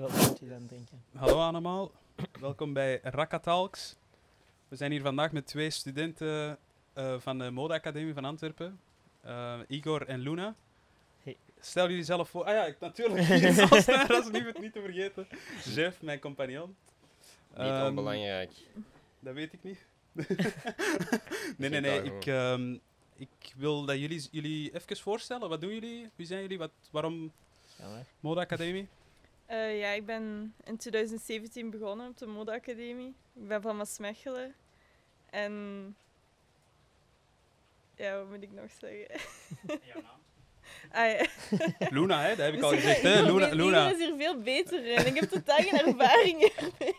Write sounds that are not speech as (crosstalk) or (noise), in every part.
Wat moet je dan drinken? Hallo allemaal, welkom bij Rakatalks. We zijn hier vandaag met twee studenten eh, van de Modeacademie van Antwerpen, Eh, Igor en Luna. Hey. Stel jullie zelf voor. Ah ja, ik, natuurlijk, (laughs) hier zal staan, dat is niet, niet te vergeten. Jeff, mijn compagnon. Niet Ehm, onbelangrijk. Dat weet ik niet. (laughs) nee, nee, nee. Ik, ehm, ik wil dat jullie jullie even voorstellen. Wat doen jullie? Wie zijn jullie? Wat, waarom Ja, maar. Eh, ja, ik ben in 2017 begonnen op de modeacademie. Ik ben van Maasmechelen. En... Ja, wat moet ik nog zeggen? (laughs) ah, ja. Luna, hè? Dat heb ik al gezegd. Hè? Luna, Luna. is hier veel beter in. Ik heb totaal geen ervaring hiermee.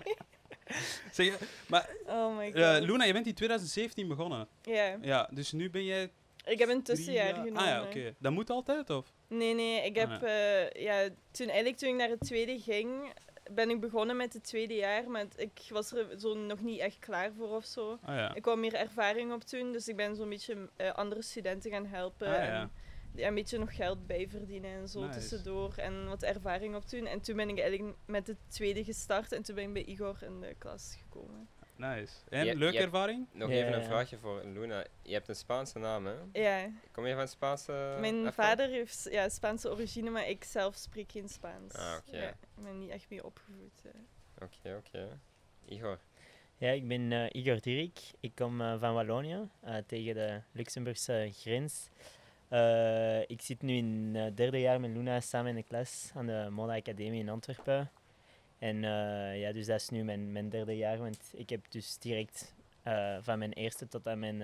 (laughs) Zeg, maar Oh my god. eh, Luna, je bent in 2017 begonnen. Ja, Ja, dus nu ben jij ik heb een tussenjaar jaar- genomen. Ah ja, oké. Dat moet altijd, of? Nee, nee, ik Ah, heb... eh, ja, toen, eigenlijk toen ik naar het tweede ging, ben ik begonnen met het tweede jaar. Maar ik was er zo nog niet echt klaar voor of zo. Ah ja. Ik wou meer ervaring op doen, dus ik ben zo'n beetje eh, andere studenten gaan helpen. Ah. En ja, een beetje nog geld bijverdienen en zo Nice. tussendoor. En wat ervaring op doen. En toen ben ik eigenlijk met het tweede gestart en toen ben ik bij Igor in de klas gekomen. Nice. En, Je- leuke je- ervaring? Nog Ja, even ja, een vraagje voor Luna. Je hebt een Spaanse naam, hè? Ja, Kom je van Spaanse mijn vader heeft ja, Spaanse origine, maar ik zelf spreek geen Spaans. Ah, oké. Ja, ik ben niet echt mee opgevoed. eh. Oké, oké. Igor. Ja, ik ben eh, Igor Dierik. Ik kom eh, van Wallonië, eh, tegen de Luxemburgse grens. Eh, ik zit nu in het derde jaar met Luna samen in de klas aan de Mode Academie in Antwerpen. En eh, ja, dus dat is nu mijn, mijn derde jaar, want ik heb dus direct eh, van mijn eerste tot aan mijn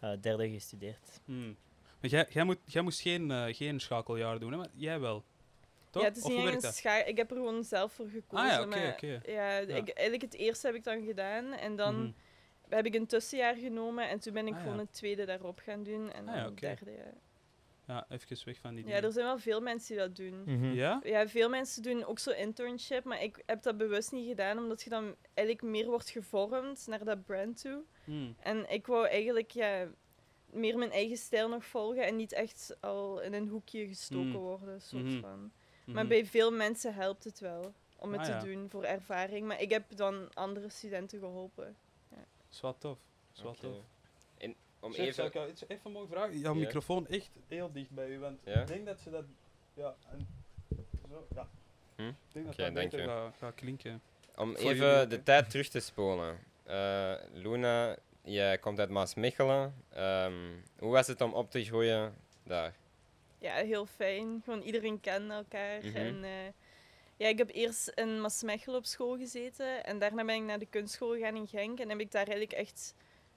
eh, derde gestudeerd. Hmm. Maar jij, jij, moet, jij moest geen, eh, geen schakeljaar doen, hè? maar jij wel. Toch? Ja, het is of niet echt een Ik heb er gewoon zelf voor gekozen. Ah ja, oké, maar oké. Ja, Ja. Ik, eigenlijk het eerste heb ik dan gedaan en dan Mhm. heb ik een tussenjaar genomen en toen ben ik Ah, gewoon ja. het tweede daarop gaan doen en Ah, dan ja, het derde. Ja. Ja, even weg van die ja, dingen. er zijn wel veel mensen die dat doen. Mhm. Ja? Ja, veel mensen doen ook zo internship, maar ik heb dat bewust niet gedaan omdat je dan eigenlijk meer wordt gevormd naar dat brand toe. Hmm. En ik wou eigenlijk ja, meer mijn eigen stijl nog volgen en niet echt al in een hoekje gestoken Mm. worden. Soort Mhm. van. Maar Mhm. bij veel mensen helpt het wel om het Ah, te ja. doen voor ervaring. Maar ik heb dan andere studenten geholpen. is wel tof. is wel tof. Om Chef, zou even... ik jou iets even mogen vragen? Jouw Ja. microfoon echt heel dicht bij u, want Ja? ik denk dat ze dat... Ja, en zo, ja. Hm? Ik denk dat Oké, dat beter gaat, gaat klinken. Om Voor even jullie de tijd terug te spolen. Eh, Luna, jij komt uit Maasmechelen. Ehm, hoe was het om op te groeien daar? Ja, heel fijn. Gewoon iedereen kende elkaar. Mhm. En, eh, ja, ik heb eerst in Maasmechelen op school gezeten. En daarna ben ik naar de kunstschool gegaan in Genk. En heb ik daar eigenlijk echt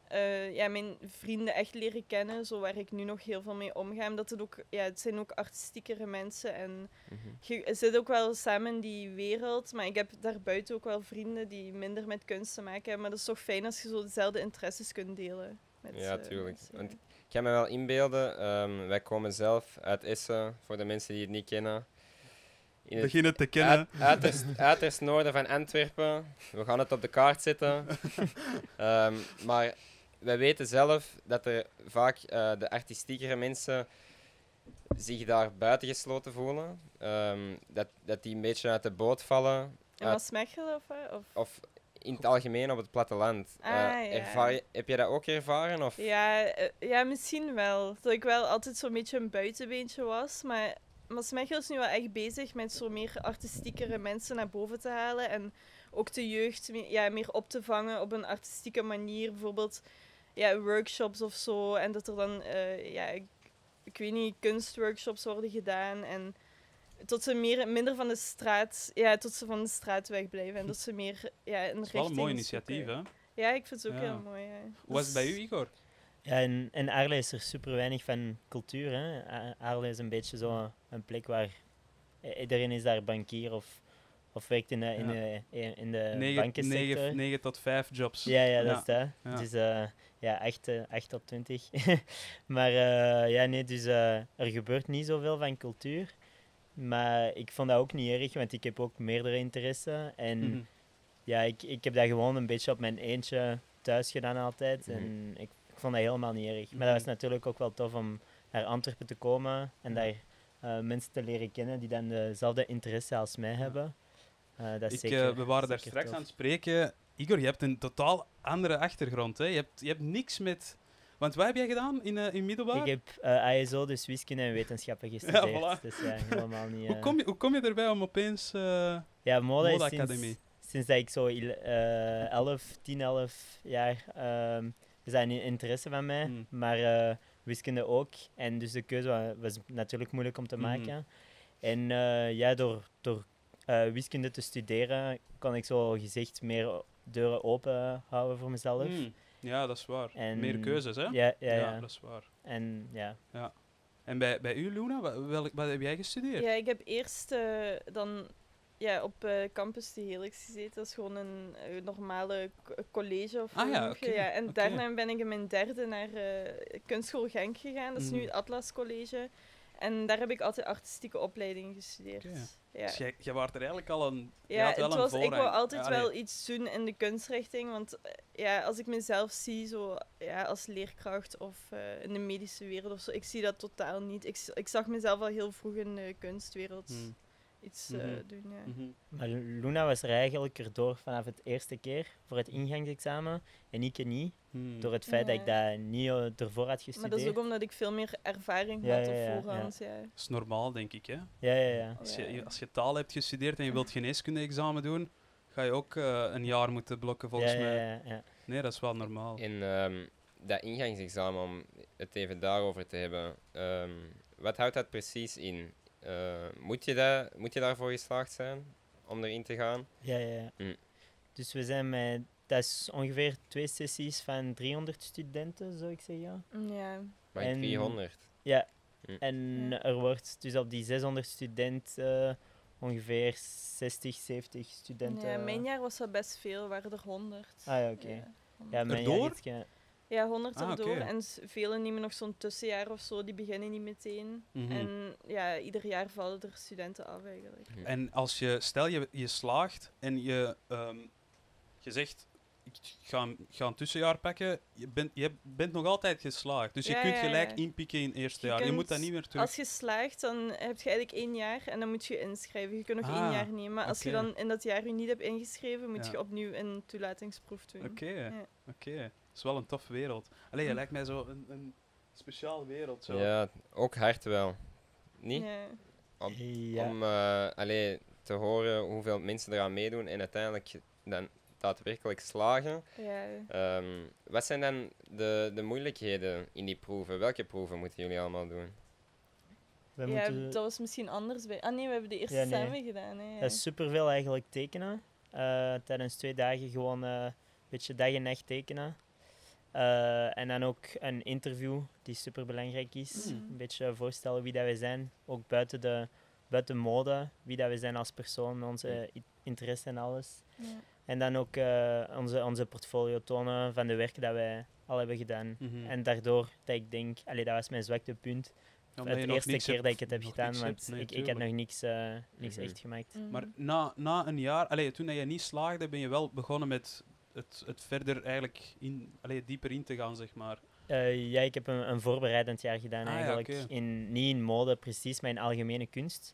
eh, ja, mijn vrienden echt leren kennen. Zo waar ik nu nog heel veel mee omga. Omdat het ook, ja, het zijn ook artistiekere mensen. En Mhm. je zit ook wel samen in die wereld. Maar ik heb daarbuiten ook wel vrienden die minder met kunst te maken hebben. Maar dat is toch fijn als je zo dezelfde interesses kunt delen. Met, Ja, eh, tuurlijk. mensen, Want. Ik kan me wel inbeelden, ehm, wij komen zelf uit Essen, voor de mensen die het niet kennen. In het Beginnen te kennen. uit, uiterst, uiterst noorden van Antwerpen. We gaan het op de kaart zetten. (laughs) Ehm, maar wij weten zelf dat er vaak eh, de artistiekere mensen zich daar buitengesloten voelen. Ehm, dat, dat die een beetje uit de boot vallen. Uit- Maasmechelen of? Of... of in het algemeen op het platteland. Ah, Eh, ervaar heb je dat ook ervaren? Of? Ja, eh, ja, misschien wel. Dat ik wel altijd zo'n beetje een buitenbeentje was. Maar Maasmechelen is nu wel echt bezig met zo meer artistiekere mensen naar boven te halen. En ook de jeugd ja, meer op te vangen op een artistieke manier. Bijvoorbeeld ja, workshops of zo. En dat er dan, eh, ja, ik, ik weet niet, kunstworkshops worden gedaan. En tot ze meer, minder van de straat, ja, tot ze van de straat wegblijven. En (laughs) dat ze meer ja, een Dat is wel een mooi initiatief, zoeken. hè? Ja, ik vind het ook Ja. heel mooi. Ja. Hoe was het bij u, Igor? Ja, in, in Aarle is er super weinig van cultuur. Hè. Aarle is een beetje zo een plek waar iedereen is daar bankier of, of werkt in de, in Ja. de, in de 9, bankensector. 9, 9 tot 5 jobs. Ja, ja, dat Ja. is dat. Ja. Dus eh, ja, 8, eh, 8 tot 20. maar eh, ja, nee, dus eh, er gebeurt niet zoveel van cultuur. Maar ik vond dat ook niet erg, want ik heb ook meerdere interesse. En Mhm. ja, ik, ik heb dat gewoon een beetje op mijn eentje thuis gedaan altijd. Mhm. En ik, ik vond dat helemaal niet erg. Maar dat was Mhm. natuurlijk ook wel tof om naar Antwerpen te komen en daar mensen te leren kennen die dan dezelfde interesse als mij hebben. Dat is Ik, zeker, we waren daar straks tof. aan het spreken. Igor, je hebt een totaal andere achtergrond. Hè? Je, hebt, je hebt niks met... Want wat heb jij gedaan in, eh, in middelbaar? Ik heb eh ISO, dus wiskunde en wetenschappen (laughs) gestudeerd. voilà. Dus ja, helemaal niet... (laughs) hoe, eh, kom je, hoe kom je erbij om opeens... Ja, mode is sinds, sinds dat ik zo il- eh 11, 10, 11 jaar... ehm is dat een interesse van mij, Hmm. maar wiskunde ook. En dus de keuze wa- was natuurlijk moeilijk om te Mhm. maken. En ja, door, door wiskunde te studeren, kon ik zo gezegd meer deuren open houden voor mezelf. hmm, ja, dat is waar. En- Meer keuzes, hè? Ja, ja, ja. dat is waar. En ja, En bij, bij u, Luna, wat, welk, wat heb jij gestudeerd? Ja, ik heb eerst eh, dan ja, op eh, campus de Helix gezeten. Dat is gewoon een eh, normale co- college of Ah ja, ja, En daarna ben ik in mijn derde naar eh, Kunstschool Genk gegaan. Dat is nu Mhm. het Atlas College. En daar heb ik altijd artistieke opleidingen gestudeerd. Ja. Dus jij, jij was er eigenlijk al een... Ja, wel het een was, ik wou altijd Ja, wel iets doen in de kunstrichting. Want eh, ja, als ik mezelf zie zo, ja, als leerkracht of eh, in de medische wereld of zo, ik zie dat totaal niet. Ik, ik zag mezelf al heel vroeg in de kunstwereld Hmm. Iets eh, Mhm. doen. Ja. Mhm. maar Luna was er eigenlijk erdoor vanaf het eerste keer voor het ingangsexamen en ik niet. Hmm. Door het feit dat ik dat niet eh, ervoor had Maar gestudeerd. dat is ook omdat ik veel meer ervaring Ja, had ja, op voorhand. Ja. Dat is normaal, denk ik. Hè? Ja, ja, ja. Als, Ja. je, als je taal hebt gestudeerd en je wilt geneeskunde-examen doen, ga je ook eh, een jaar moeten blokken, volgens ja, mij. Ja, ja, ja. Nee, dat is wel normaal. In ehm, dat ingangsexamen, om het even daarover te hebben, ehm, wat houdt dat precies in? Eh, moet, je dat, moet je daarvoor geslaagd zijn om erin te gaan? ja, ja, ja. Mm. Dus we zijn met, dat is ongeveer twee sessies van 300 studenten, zou ik zeggen. Ja. Maar En- 300. Ja. Mm. En er wordt dus op die 600 studenten eh, ongeveer 60, 70 studenten. ja, mijn jaar was dat best veel, waren er 100. Ah ja, oké. Ja, Ja, mijn Erdoor? jaar Ja, 100 Ah, erdoor. oké. En velen nemen nog zo'n tussenjaar of zo, die beginnen niet meteen. Mhm. En ja, ieder jaar vallen er studenten af eigenlijk. En als je, stel je, je slaagt en je, ehm, je zegt, ik ga, een- ga een tussenjaar pakken, je bent, je bent nog altijd geslaagd. Dus je Ja, kunt gelijk ja. inpikken in het eerste Je jaar. Je moet dat niet meer terug. Als je slaagt, dan heb je eigenlijk één jaar en dan moet je inschrijven. Je kunt nog één Ah, jaar nemen. Maar als je dan in dat jaar je niet hebt ingeschreven, moet Ja. je opnieuw een toelatingsproef doen. Oké, Ja. oké. Is wel een tof wereld. Allee, je Hm. lijkt mij zo een, een speciaal wereld. Zo. Ja, ook hard wel. Niet? Ja. Om- Ja. Om eh, allee, te horen hoeveel mensen eraan meedoen en uiteindelijk dan daadwerkelijk slagen. Ja. Ehm, wat zijn dan de, de moeilijkheden in die proeven? Welke proeven moeten jullie allemaal doen? We ja, moeten, dat was misschien anders bij. Ah nee, we hebben de eerste Ja, nee. samen gedaan. Hè, ja. Dat is superveel eigenlijk tekenen. Eh, tijdens twee dagen gewoon eh, een beetje dag en nacht tekenen. Eh, en dan ook een interview die super belangrijk is. Mm. Een beetje voorstellen wie dat we zijn. Ook buiten de buiten mode, wie dat we zijn als persoon, onze interesse en alles. Ja. En dan ook eh, onze, onze portfolio tonen van de werken dat wij al hebben gedaan. Mhm. En daardoor dat ik denk, allee, dat was mijn zwakte punt. Het eerste keer hebt- dat ik het heb nog gedaan, niks want. Nee, ik, ik tuurlijk. nog niks, eh, niks echt gemaakt. Mhm. Maar na, na een jaar, allee, toen dat je niet slaagde, ben je wel begonnen met het, het verder eigenlijk in, allee, dieper in te gaan, zeg maar. Eh, ja, ik heb een, een voorbereidend jaar gedaan Ah, ja, eigenlijk. in, niet in mode precies, maar in algemene kunst.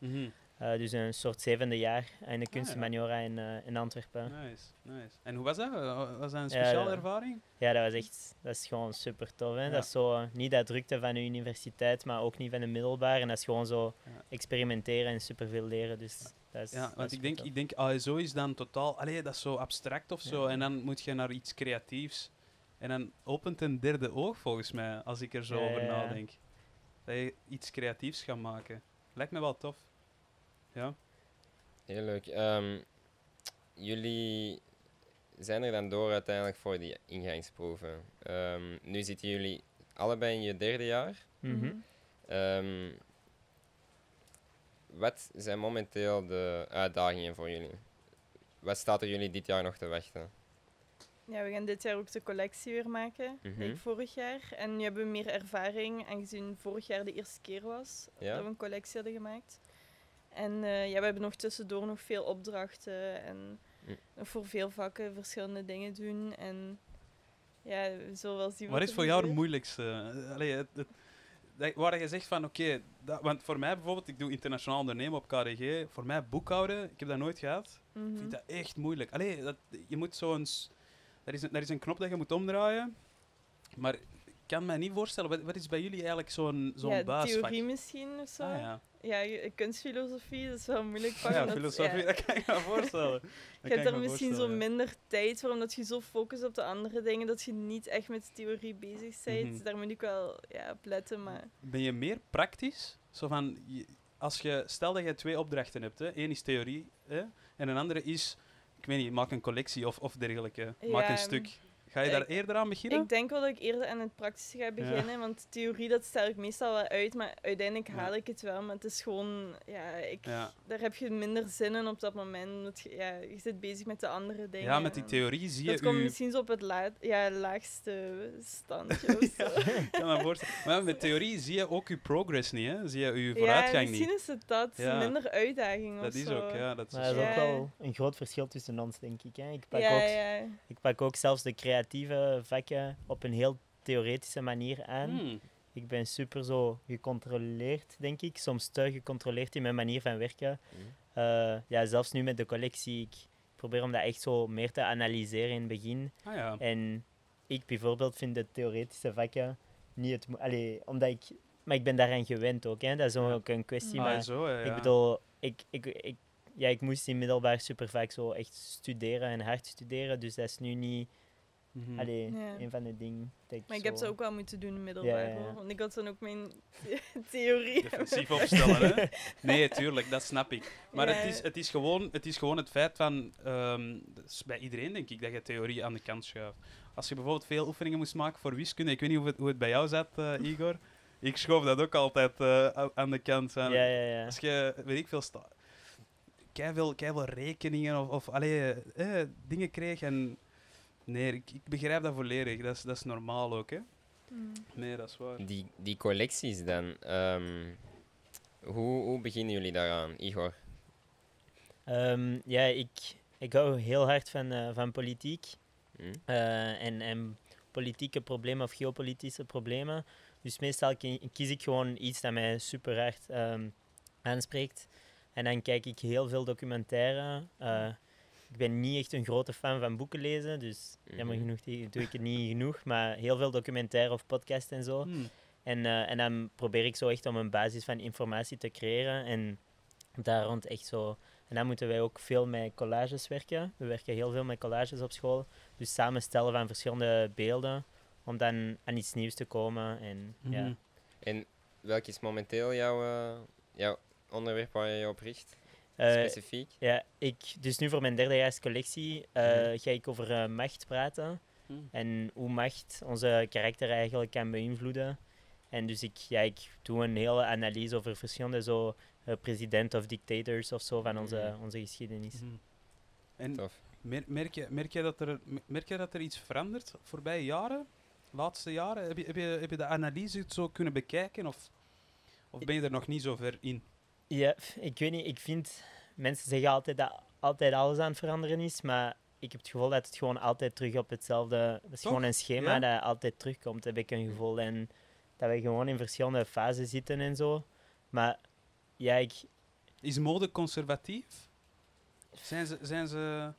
Eh, dus een soort zevende jaar in de kunst Ah, in ja. Maniora in, eh, in Antwerpen. Nice, nice. En hoe was dat? Was dat een speciale ja. ervaring? Ja, dat was echt, dat is gewoon super tof. Hè? Dat is zo, niet dat drukte van de universiteit, maar ook niet van de middelbaar. En dat is gewoon zo experimenteren en superveel leren. Dus is, Ja, dat want is ik denk, ik denk ASO is dan totaal... Allee, dat is zo abstract of zo. Ja. En dan moet je naar iets creatiefs. En dan opent een derde oog, volgens mij, als ik er zo Ja, over nadenk. Dat je iets creatiefs gaat maken. Lijkt me wel tof. Ja. Heel leuk. Ehm, jullie zijn er dan door uiteindelijk voor die ingangsproeven. Ehm, nu zitten jullie allebei in je derde jaar. Mhm. Ehm, wat zijn momenteel de uitdagingen voor jullie? Wat staat er jullie dit jaar nog te wachten? Ja, we gaan dit jaar ook de collectie weer maken, like vorig jaar. En nu hebben we meer ervaring, aangezien vorig jaar de eerste keer was Ja? dat we een collectie hadden gemaakt. En eh, ja, we hebben nog tussendoor nog veel opdrachten en nog voor veel vakken verschillende dingen doen. En ja, we zullen wel zien Wat is voor jou het moeilijkste? Allee, het, het, dat, waar je zegt van oké, want voor mij bijvoorbeeld, ik doe internationaal ondernemen op KDG. Voor mij boekhouden, ik heb dat nooit gehad. Ik Mhm. vind dat echt moeilijk. Allee, dat, je moet zo'n. Er is, een, er is een knop dat je moet omdraaien. Maar ik kan me niet voorstellen, wat, wat is bij jullie eigenlijk zo'n zo'n ja, theorie misschien of zo. Ah, ja. Ja, kunstfilosofie, dat is wel moeilijk. Ja, filosofie, ja. dat kan ik me voorstellen. Je hebt er misschien zo ja. minder tijd voor, omdat je zo focust op de andere dingen, dat je niet echt met theorie bezig bent. Mhm. Daar moet ik wel ja, op letten, maar... Ben je meer praktisch? Zo van, als je, stel dat je twee opdrachten hebt. Hè. Eén is theorie hè, en een andere is, ik weet niet, maak een collectie of, of dergelijke. Maak een stuk. Ga je ik- daar eerder aan beginnen? Ik denk wel dat ik eerder aan het praktische ga beginnen, want theorie dat stel ik meestal wel uit, maar uiteindelijk Ja. haal ik het wel. Maar het is gewoon, ja, ik, Ja. daar heb je minder zin in op dat moment. Omdat je, ja, je zit bezig met de andere dingen. ja, met die theorie zie je Dat komt u... misschien zo op het ja, laagste standje (laughs) of zo. Ik kan me voorstellen. Maar met theorie zie je ook je progress niet, hè? Zie je je Ja, vooruitgang misschien niet. is het dat. Ja. Minder uitdaging of Dat is zo. ook, ja. Dat is Maar dat is ook Ja. wel een groot verschil tussen ons, denk ik. Hè. Ik, pak Ja, ook, ja. ik pak ook zelfs de creatieve vakken op een heel theoretische manier aan. Hmm. Ik ben super zo gecontroleerd, denk ik. Soms te gecontroleerd in mijn manier van werken. Mhm. Eh, ja, zelfs nu met de collectie. Ik probeer om dat echt zo meer te analyseren in het begin. Ah ja. En ik bijvoorbeeld vind de theoretische vakken niet het... Allee, omdat ik... Maar ik ben daaraan gewend ook, hè. Dat is ook een kwestie. Ah, Maar zo, ja, ja. ik bedoel, ik, ik, ik, ja, ik moest in middelbaar super vaak zo echt studeren en hard studeren. Dus dat is nu niet Mhm. allee, Ja. een van de dingen ik Maar ik zo... heb ze ook wel moeten doen in middelbaar, Ja, ja, ja. hoor. Want ik had dan ook mijn (laughs) theorie. Defensief opstellen, hè? (laughs) Nee, tuurlijk, dat snap ik. Maar Ja. het, is, het, is gewoon, het is gewoon het feit van... ehm, dat is bij iedereen, denk ik, dat je theorie aan de kant schuift. Als je bijvoorbeeld veel oefeningen moest maken voor wiskunde... Ik weet niet hoe het, hoe het bij jou zat, eh, Igor. Ik schoof dat ook altijd eh, aan de kant. Van, Ja, ja, ja. Als je, weet ik veel... Sta veel, veel rekeningen of, of allee, eh, dingen kreeg en... Nee, ik, ik begrijp dat volledig. Dat is, dat is normaal ook, hè? Mm. Nee, dat is waar. Die, die collecties dan, ehm, hoe, hoe beginnen jullie daaraan, Igor? Ehm, ja, ik, ik hou heel hard van, eh, van politiek. Hm? eh, en, en politieke problemen of geopolitische problemen. Dus meestal ki- kies ik gewoon iets dat mij super hard ehm, aanspreekt. En dan kijk ik heel veel documentaire. Eh, ik ben niet echt een grote fan van boeken lezen, dus jammer Mhm. genoeg doe ik het niet genoeg. Maar heel veel documentaire of podcast en zo. Hmm. En, eh, en dan probeer ik zo echt om een basis van informatie te creëren. En daar rond echt zo. En dan moeten wij ook veel met collages werken. We werken heel veel met collages op school. Dus samenstellen van verschillende beelden. Om dan aan iets nieuws te komen. En, ja. Mhm. En welk is momenteel jouw, eh, jouw onderwerp waar je je op richt, specifiek? ja, ik, dus nu voor mijn derdejaars collectie eh, Mhm. ga ik over eh, macht praten. Hmm. En hoe macht onze karakter eigenlijk kan beïnvloeden. En dus ik, ja, ik doe een hele analyse over verschillende zo, eh, president of dictators of zo van onze, Mhm. onze geschiedenis. Mhm. En Tof. mer- merk, je, merk, je dat er, merk je dat er iets verandert voorbije jaren? Laatste jaren? Heb je, heb je, heb je de analyse zo kunnen bekijken? Of, of ben je er nog niet zo ver in? Ja, ik weet niet, ik vind... Mensen zeggen altijd dat altijd alles aan het veranderen is, maar ik heb het gevoel dat het gewoon altijd terug op hetzelfde... Dat is Toch? gewoon een schema Ja? dat altijd terugkomt, heb ik een gevoel. En dat we gewoon in verschillende fasen zitten en zo. Maar ja, ik, Is mode conservatief? Zijn ze... Zijn ze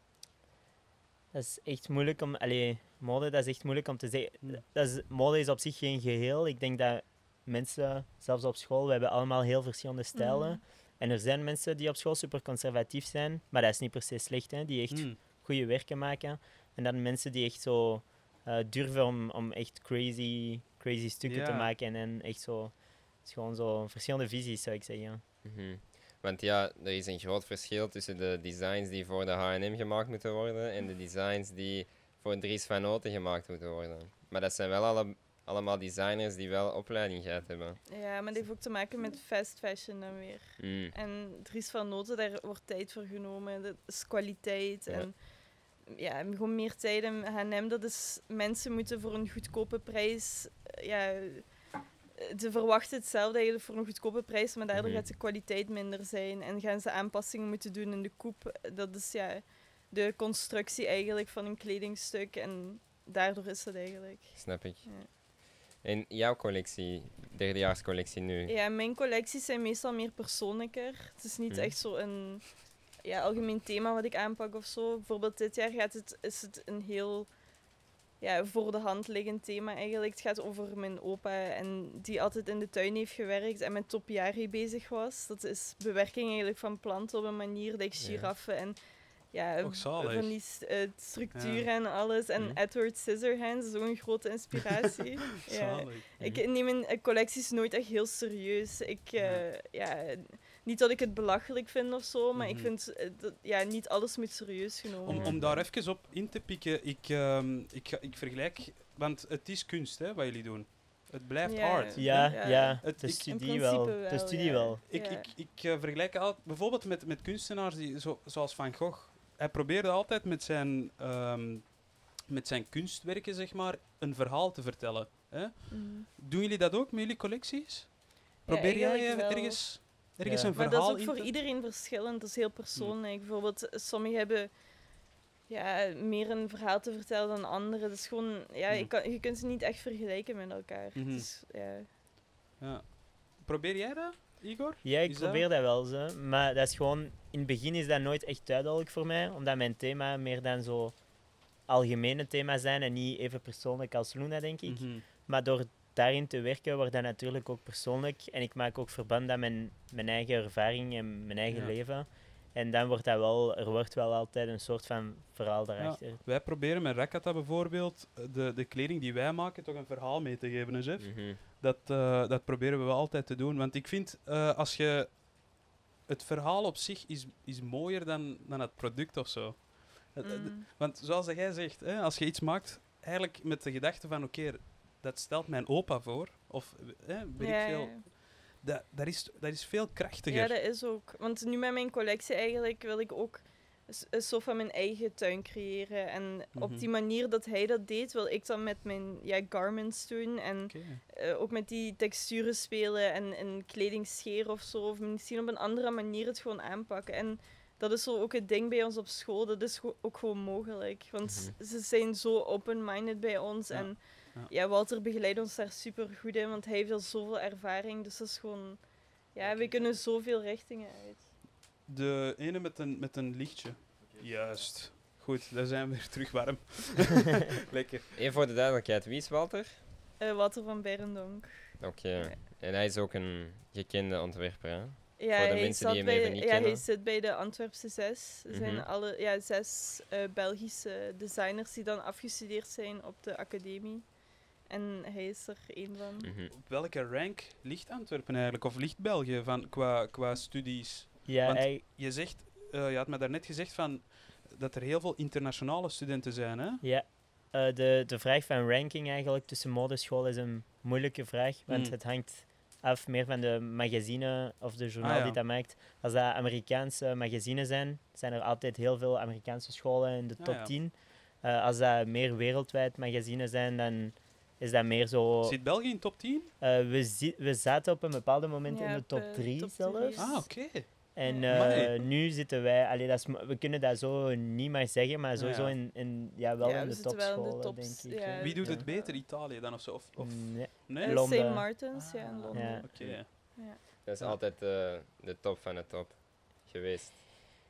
Dat is echt moeilijk om... Allee, mode, dat is echt moeilijk om te zeggen. Dat is, mode is op zich geen geheel. Ik denk dat mensen, zelfs op school, we hebben allemaal heel verschillende stijlen. Mhm. En er zijn mensen die op school super conservatief zijn, maar dat is niet per se slecht, hè, die echt Hmm. goede werken maken. En dan mensen die echt zo eh, durven om, om echt crazy, crazy stukken te maken. En, echt zo... Het is gewoon zo verschillende visies, zou ik zeggen. Mhm. Want ja, er is een groot verschil tussen de designs die voor de H&M gemaakt moeten worden en de designs die voor Dries van Noten gemaakt moeten worden. Maar dat zijn wel alle, allemaal designers die wel opleiding gehad hebben. Ja, maar dat heeft ook te maken met fast fashion dan weer. Mm. En Dries van Noten, daar wordt tijd voor genomen. Dat is kwaliteit. Ja. En ja, gewoon meer tijd. En H&M, dat is... Mensen moeten voor een goedkope prijs... eh, Ja, ze verwachten hetzelfde eigenlijk voor een goedkope prijs, maar daardoor Mhm. gaat de kwaliteit minder zijn. En gaan ze aanpassingen moeten doen in de koep. Dat is ja, de constructie eigenlijk van een kledingstuk. En daardoor is dat eigenlijk. Snap ik. Ja. In jouw collectie, derdejaarscollectie nu? Ja, mijn collecties zijn meestal meer persoonlijker. Het is niet Mhm. echt zo een ja, algemeen thema wat ik aanpak of zo. Bijvoorbeeld dit jaar gaat het, is het een heel ja, voor de hand liggend thema eigenlijk. Het gaat over mijn opa en die altijd in de tuin heeft gewerkt en met topiari bezig was. Dat is bewerking eigenlijk van planten op een manier, like Ja. giraffen en ja, van die eh, structuren en alles. En Mhm. Edward Scissorhands een grote inspiratie. (laughs) ja. Ik neem mijn eh, collecties nooit echt heel serieus. Ik, eh, ja, niet dat ik het belachelijk vind of zo, maar ik Mhm. vind dat, ja, niet alles moet serieus genomen Om, worden. om daar even op in te pikken, ik, ehm, ik, ga- ik vergelijk, want het is kunst hè, wat jullie doen. Het blijft Ja. art. Ja, Ja. ja, Het- de studie principe wel. wel, De studie ja. wel. Ik, ik, ik vergelijk altijd bijvoorbeeld met, met kunstenaars die, zo, zoals Van Gogh. Hij probeerde altijd met zijn, ehm, met zijn kunstwerken zeg maar, een verhaal te vertellen. Hè? Mhm. Doen jullie dat ook met jullie collecties? Ja, Probeer jij wel. ergens, ergens Ja. een Maar verhaal dat is ook voor te- iedereen verschillend, dat is heel persoonlijk. Bijvoorbeeld, eh, sommigen hebben ja, meer een verhaal te vertellen dan anderen. Dat is gewoon, ja, je, kan, je kunt ze niet echt vergelijken met elkaar. Mhm. Dus, ja. Ja. Probeer jij dat, Igor? Ja, ik Is probeer dat wel zo. Maar dat is gewoon, in het begin is dat nooit echt duidelijk voor mij, omdat mijn thema meer dan zo algemene thema's zijn en niet even persoonlijk als Luna, denk ik. Mhm. Maar door daarin te werken wordt dat natuurlijk ook persoonlijk. En ik maak ook verband aan mijn, mijn eigen ervaring en mijn eigen Ja. leven. En dan wordt dat wel, er wordt wel altijd een soort van verhaal daarachter. Wij proberen met Rakata bijvoorbeeld de, de kleding die wij maken toch een verhaal mee te geven, hè, Jeff? Mhm. Dat, eh, dat proberen we wel altijd te doen. Want ik vind, eh, als je... Het verhaal op zich is, is mooier dan, dan het product of zo. Mhm. Want zoals jij zegt, hè, als je iets maakt, eigenlijk met de gedachte van, oké, dat stelt mijn opa voor. Of, hè, weet Ja, ik veel. ja. Dat, dat, is, dat is veel krachtiger. Ja, dat is ook. Want nu met mijn collectie eigenlijk wil ik ook een soort van mijn eigen tuin creëren. En Mhm. op die manier dat hij dat deed, wil ik dan met mijn ja, garments doen. En eh, ook met die texturen spelen en, en kleding scheren of zo. Of misschien op een andere manier het gewoon aanpakken. En dat is zo ook het ding bij ons op school. Dat is ook gewoon mogelijk. Want ze zijn zo open-minded bij ons. Ja, En ja. ja, Walter begeleidt ons daar super goed in, want hij heeft al zoveel ervaring. Dus dat is gewoon... Ja, we kunnen zoveel richtingen uit. De ene met een, met een lichtje. Juist. Goed, daar zijn we weer terug warm. (laughs) Lekker. Even voor de duidelijkheid, wie is Walter? Eh, Walter van Berendonk. Oké. Ja. En hij is ook een gekende ontwerper, hè? Ja, Voor de hij, mensen zat die hem bij, even niet ja, hij kennen. zit bij de Antwerpse Zes. Er zijn Mhm. alle, ja, zes eh, Belgische designers die dan afgestudeerd zijn op de academie. En hij is er één van. Mhm. Op welke rank ligt Antwerpen eigenlijk? Of ligt België van, qua, qua studies? Ja, Want- hij- Je, zegt, eh, je had me daarnet gezegd van, dat er heel veel internationale studenten zijn. Hè? Ja, eh, de, de vraag van ranking eigenlijk tussen modescholen is een moeilijke vraag, want Mm. het hangt af meer van de magazine of de journaal Ah, ja. die dat maakt. Als dat Amerikaanse magazines zijn, zijn er altijd heel veel Amerikaanse scholen in de Ah, top ja. 10. Eh, als dat meer wereldwijd magazines zijn, dan is dat meer zo... Zit België in top 10? Eh, we, zi- we zaten op een bepaald moment Ja, in de op, top eh, 3 top zelfs. Ah, oké. En eh, nu zitten wij, allee, dat is, we kunnen dat zo niet meer zeggen, maar sowieso in, in, ja, wel Ja, in de zitten wel in de topscholen, tops, denk ik. ja. hè. Wie doet Ja. het beter, Italië dan of zo? Of, of, Nee. nee? Eh, Londen. St. Martins, ja, in Ah, Londen. Ja. Oké. Dat is Ja. altijd eh, de top van de top geweest.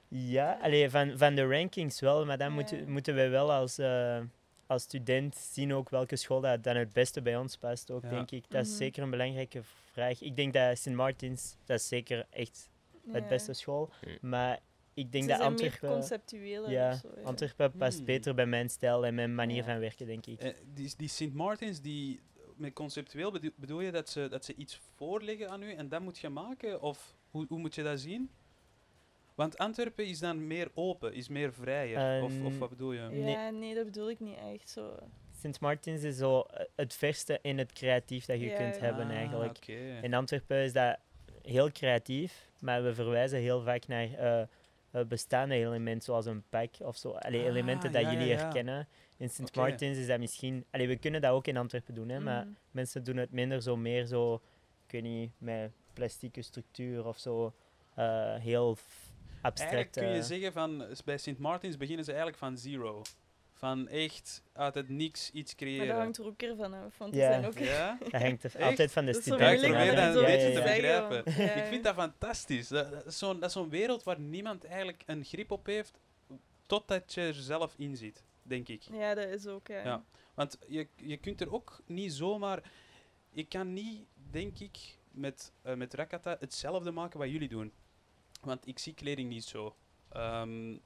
Ja, allee, van, van de rankings wel, maar dan Ja. moeten, moeten we wel als, eh, als student zien ook welke school dat dan het beste bij ons past, ook, Ja. denk ik. Dat is Mhm. zeker een belangrijke vraag. Ik denk dat St. Martins, dat is zeker echt het beste school, maar ik denk Ze dat Antwerpen... meer conceptueel. Ja, of zo, ja. Antwerpen past Hmm. beter bij mijn stijl en mijn manier Ja. van werken, denk ik. Eh, die, die Sint Maartens, die, met conceptueel bedo- bedoel je dat ze, dat ze iets voorleggen aan u en dat moet je maken? Of hoe, hoe moet je dat zien? Want Antwerpen is dan meer open, is meer vrijer. of, of Ehm, wat bedoel je? Nee. Ja, nee, dat bedoel ik niet echt zo. Sint Martins is zo het verste in het creatief dat je Ja, kunt ja. hebben Ah, eigenlijk. oké. In Antwerpen is dat heel creatief, maar we verwijzen heel vaak naar eh, eh, bestaande elementen, zoals een pak of zo. Allee, Ah, elementen dat ja, jullie ja, ja. herkennen. In Sint Oké. Martins is dat misschien... Allee, we kunnen dat ook in Antwerpen doen, hè, maar Mhm. mensen doen het minder zo meer zo, ik weet niet, met plastieke structuur of zo. eh, heel f- Eigenlijk abstract. kun je zeggen van bij Sint Maartens beginnen ze eigenlijk van zero. Van echt uit het niks iets Maar dat creëren. hangt er ook weer van af. Want Ja. zijn ook... Ja? (laughs) Dat hangt er altijd van de ik studenten moeilijk probeer af, dat een beetje te begrijpen. ja. Ik vind dat fantastisch. Dat, dat is zo'n dat is zo'n wereld waar niemand eigenlijk een grip op heeft, totdat je er zelf in zit, denk ik. Ja, dat is ook, ja. Ja. Want je, je kunt er ook niet zomaar... Je kan niet, denk ik, met, eh met Rakata hetzelfde maken wat jullie doen. Want ik zie kleding niet zo. Ehm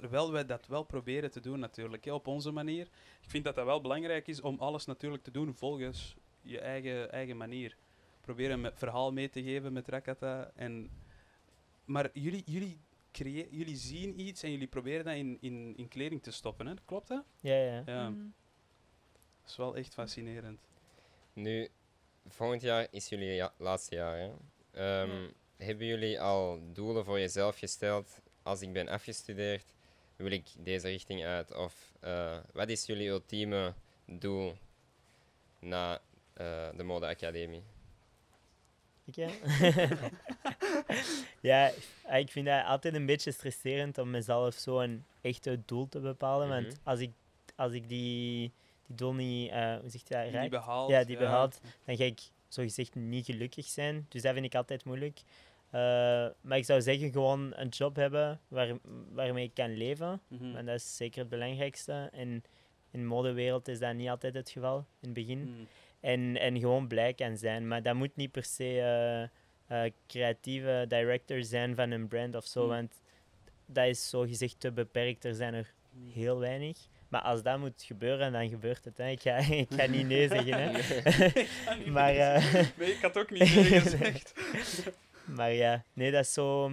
wel wij dat wel proberen te doen natuurlijk, hè, op onze manier. Ik vind dat dat wel belangrijk is om alles natuurlijk te doen volgens je eigen, eigen manier. Proberen een verhaal mee te geven met Rakata. En, maar jullie, jullie, creë- jullie zien iets en jullie proberen dat in, in, in kleding te stoppen, hè? klopt dat? Ja, ja. Ja. Mhm. Dat is wel echt fascinerend. Nu, volgend jaar is jullie ja- laatste jaar. Hè? Ehm, Hebben jullie al doelen voor jezelf gesteld? Als ik ben afgestudeerd, wil ik deze richting uit? Of eh, wat is jullie ultieme doel na eh, de modeacademie? Ik, ja. (laughs) ja, ik vind dat altijd een beetje stresserend om mezelf zo een echte doel te bepalen. Mhm. Want als ik, als ik die, die doel niet, eh, hoe zeg je dat, Die raak, behaald. Ja, die behaald. dan ga ik zogezegd niet gelukkig zijn. Dus dat vind ik altijd moeilijk. Eh, maar ik zou zeggen, gewoon een job hebben waar, waarmee ik kan leven. Mhm. En dat is zeker het belangrijkste. En in de modewereld is dat niet altijd het geval, in het begin. Mhm. En, en gewoon blij kan zijn. Maar dat moet niet per se eh, eh, creatieve director zijn van een brand of zo. Mm. Want dat is zo gezegd te beperkt. Er zijn er heel weinig. Maar als dat moet gebeuren, dan gebeurt het. Hè. Ik, ga, (laughs) ik ga niet nee zeggen. Hè. (laughs) (laughs) maar, eh, Nee, ik had ook niet nee gezegd. Maar ja, nee, dat is zo.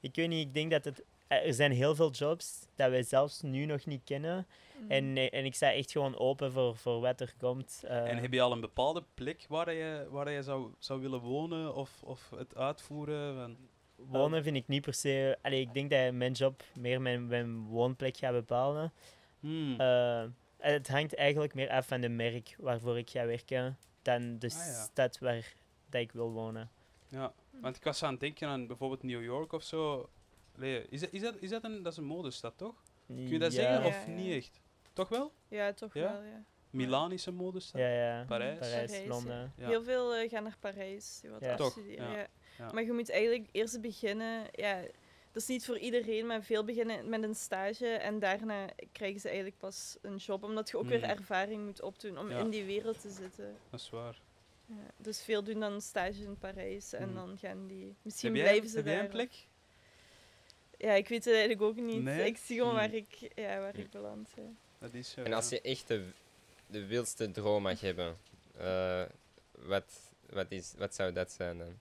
Ik weet niet, ik denk dat het. Er zijn heel veel jobs dat wij zelfs nu nog niet kennen. Mhm. En, eh, en ik sta echt gewoon open voor, voor wat er komt. eh. En heb je al een bepaalde plek waar je, waar je zou, zou willen wonen of, of het uitvoeren? Van... Wonen vind ik niet per se. Allee, ik denk dat mijn job meer mijn, mijn woonplek gaat bepalen. Hmm. Eh, het hangt eigenlijk meer af van de merk waarvoor ik ga werken dan de Ah, ja. stad waar dat ik wil wonen. Ja, want ik was aan het denken aan bijvoorbeeld New York of zo. Is, dat, is, dat, is dat een, dat is een modestad, toch? Kun je dat ja, zeggen of ja. niet echt? Toch wel? Ja, toch Ja? wel, ja. Milaan is een modestad. Ja, ja. Parijs. Parijs, Parijs, Londen. Ja. Heel veel eh, gaan naar Parijs, die wat Ja. Toch, afstuderen. ja. Ja. Ja. Maar je moet eigenlijk eerst beginnen. Ja, dat is niet voor iedereen, maar veel beginnen met een stage. En daarna krijgen ze eigenlijk pas een job, omdat je ook weer Hmm. ervaring moet opdoen om Ja. in die wereld te zitten. Dat is waar. Ja, dus veel doen dan een stage in Parijs en Hmm. dan gaan die. Misschien jij, blijven ze heb jij daar. een plek? Ja, ik weet het eigenlijk ook niet. Nee? Ik zie gewoon Hmm. waar ik, ja, waar ik beland. Ja. Dat is zo, En als je echt de, de wildste droom mag hebben, eh, wat, wat, is, wat zou dat zijn dan?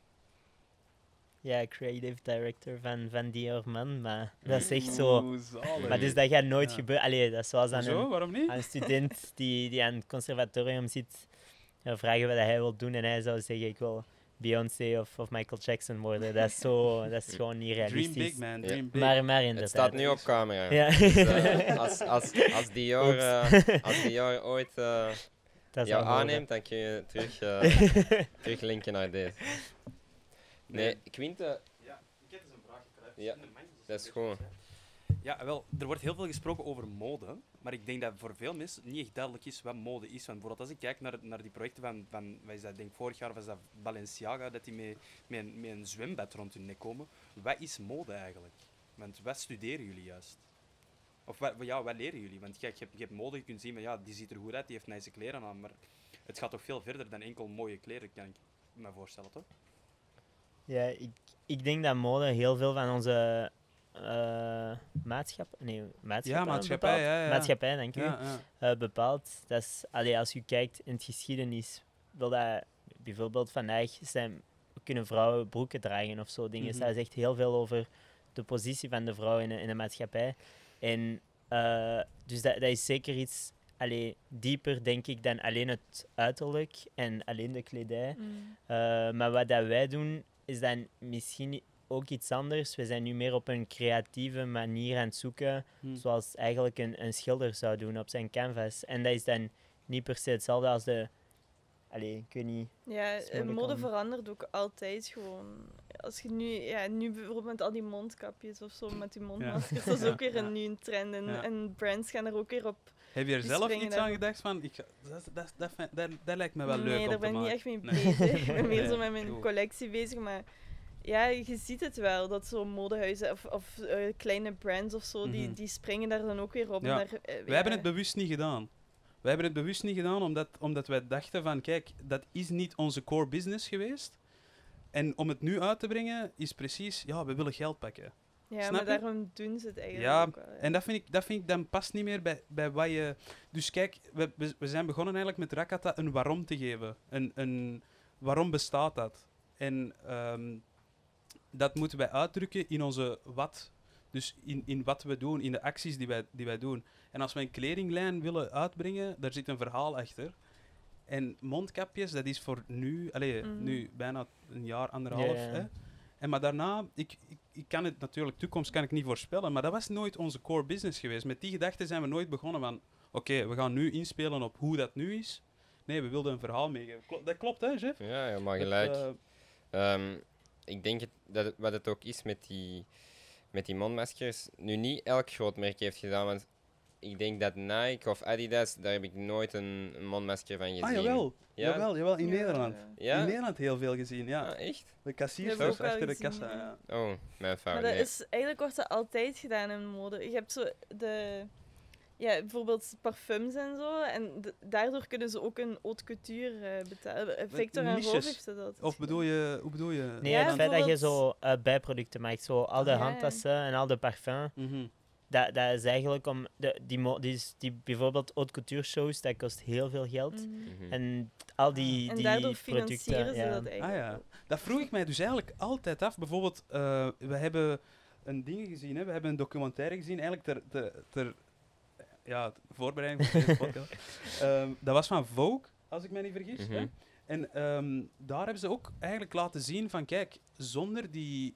Ja, creative director van, van Dior Man. Maar dat is echt zo. Oeh. Maar dus dat gaat nooit Ja. gebeuren. Allee, dat is zoals aan Zo, een, waarom niet? aan een student die, die aan het conservatorium zit. Ja, vragen wat hij wil doen en hij zou zeggen: Ik wil Beyoncé of, of Michael Jackson worden. Dat is, zo, dat is gewoon niet Dream realistisch. big, man. Dream big. Maar, maar inderdaad. Het staat nu op camera. Ja. Dus, eh, (laughs) als, als, als Dior, eh, als Dior ooit eh, (laughs) dat is jou aanneemt, dan kun je terug, (laughs) terug linken naar deze. Nee, Quinte, Ja, ik heb dus een vraag. Ja, dat is goed. Ja, wel, er wordt heel veel gesproken over mode, maar ik denk dat voor veel mensen niet echt duidelijk is wat mode is. Want bijvoorbeeld als ik kijk naar, naar die projecten van, van wat is dat, denk vorig jaar was dat Balenciaga, dat die met, met, een, met een zwembad rond hun nek komen. Wat is mode eigenlijk? Want wat studeren jullie juist? Of wat, ja, wat leren jullie? Want kijk, je hebt, je hebt mode, je kunt zien, maar ja, die ziet er goed uit, die heeft nice kleren aan, maar het gaat toch veel verder dan enkel mooie kleren, kan ik me voorstellen, toch? Ja, ik, ik denk dat mode heel veel van onze eh maatschappij, nee, maatschappij, maatschappij, bepaalt. ja, ja. maatschappij, dank u, Ja, ja. eh, bepaalt. Dat is, allee, als je kijkt in het geschiedenis, wil dat bijvoorbeeld vandaag zijn, kunnen vrouwen broeken dragen of zo dingen. Mhm. Dat zegt heel veel over de positie van de vrouw in de, in de maatschappij. En eh, dus dat, dat is zeker iets allee, dieper, denk ik, dan alleen het uiterlijk en alleen de kledij. Mm. Eh, maar wat dat wij doen, is dan misschien ook iets anders. We zijn nu meer op een creatieve manier aan het zoeken, Hm. zoals eigenlijk een, een schilder zou doen op zijn canvas. En dat is dan niet per se hetzelfde als de... Allee, ik weet niet. Ja, eh, mode om- verandert ook altijd gewoon. Als je nu, ja, nu bijvoorbeeld met al die mondkapjes of zo, met die mondmaskers, dat is ook (laughs) weer Ja. een nieuwe trend. En, Ja. en brands gaan er ook weer op Heb je er zelf iets aan gedacht van, ik, dat, dat, dat, dat, dat lijkt me wel leuk nee, daar ben ik niet echt mee Nee. bezig. Ik ben meer Nee, zo met mijn collectie bezig. Maar ja, je ziet het wel, dat zo'n modehuizen of, of eh, kleine brands of zo, die, Mhm. die springen daar dan ook weer op. Ja. Daar, eh, Wij hebben het bewust niet gedaan. Wij hebben het bewust niet gedaan omdat, omdat wij dachten van, kijk, dat is niet onze core business geweest. En om het nu uit te brengen is precies, ja, we willen geld pakken. Ja, Snap maar je? daarom doen ze het eigenlijk Ja, ook wel. ja. En dat vind ik, dat vind ik dan past niet meer bij, bij wat je... Dus kijk, we, we, we zijn begonnen eigenlijk met Rakata een waarom te geven. Een, een waarom bestaat dat? En ehm, dat moeten wij uitdrukken in onze wat. Dus in, in wat we doen, in de acties die wij, die wij doen. En als we een kledinglijn willen uitbrengen, daar zit een verhaal achter. En mondkapjes, dat is voor nu, allez, Mhm. nu bijna een jaar, anderhalf. Hè? En maar daarna, ik, ik, ik kan het natuurlijk, toekomst kan ik niet voorspellen, maar dat was nooit onze core business geweest. Met die gedachte zijn we nooit begonnen van, oké, we gaan nu inspelen op hoe dat nu is. Nee, we wilden een verhaal meegeven. Dat klopt, hè, chef? Ja, helemaal Dat, gelijk. eh, Ehm, ik denk het, dat het, wat het ook is met die, met die mondmaskers. Nu, niet elk groot merk heeft gedaan, want ik denk dat Nike of Adidas, daar heb ik nooit een, een mondmasker van gezien. ah, jawel. Ja? Jawel, jawel, in Ja, Nederland. ja. Ja? In Nederland heel veel gezien, ja. Ah, echt? De kassiers achter de kassa. Ja. Oh, mijn fout. Maar dat nee. is, eigenlijk wordt dat altijd gedaan in mode. Je hebt zo de, ja, bijvoorbeeld parfums en zo. En daardoor kunnen ze ook een haute couture eh, betalen. Eh, Victor en Rolf heeft dat Of bedoel je, hoe bedoel je? Nee, Ja, het feit dat je zo eh, bijproducten maakt, zo al de Ja. handtassen en al de parfum, Mhm. dat, dat is eigenlijk om de, die, mo- die, is- die bijvoorbeeld haute couture shows, dat kost heel veel geld. Mhm. Mhm. En al die, En die daardoor producten, financieren ze ja. dat eigenlijk. Ah ja, ook. dat vroeg ik mij dus eigenlijk altijd af. Bijvoorbeeld, eh, we hebben een ding gezien, hè? we hebben een documentaire gezien, eigenlijk ter, ter, ter ja, voorbereiding van deze podcast. (laughs) Ehm, dat was van Vogue, als ik me niet vergis. hè. Mhm. En ehm, daar hebben ze ook eigenlijk laten zien van, kijk, zonder die,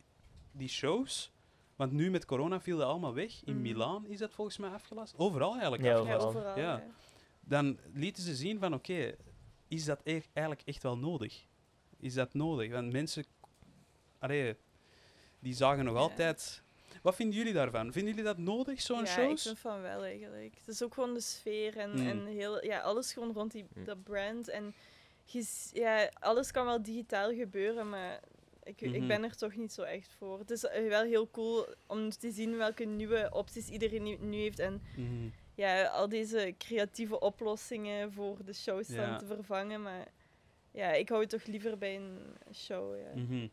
die shows, want nu met corona viel dat allemaal weg. In Mhm. Milaan is dat volgens mij afgelast. Overal eigenlijk Ja, afgelast. Ja, overal. overal. Ja. ja. dan lieten ze zien van oké, is dat e- eigenlijk echt wel nodig? Is dat nodig? Want mensen, allee, die zagen nog Ja. altijd. Wat vinden jullie daarvan? Vinden jullie dat nodig, zo'n ja, shows? ik vind van wel eigenlijk. Het is ook gewoon de sfeer en, Mm. en heel, ja, alles gewoon rond die, Mm. dat brand. En ja, alles kan wel digitaal gebeuren, maar ik, Mhm. ik ben er toch niet zo echt voor. Het is eh, wel heel cool om te zien welke nieuwe opties iedereen nu, heeft. En Mhm. ja, al deze creatieve oplossingen voor de shows dan Ja. te vervangen. Maar ja, ik hou het toch liever bij een show. Ja. Mhm.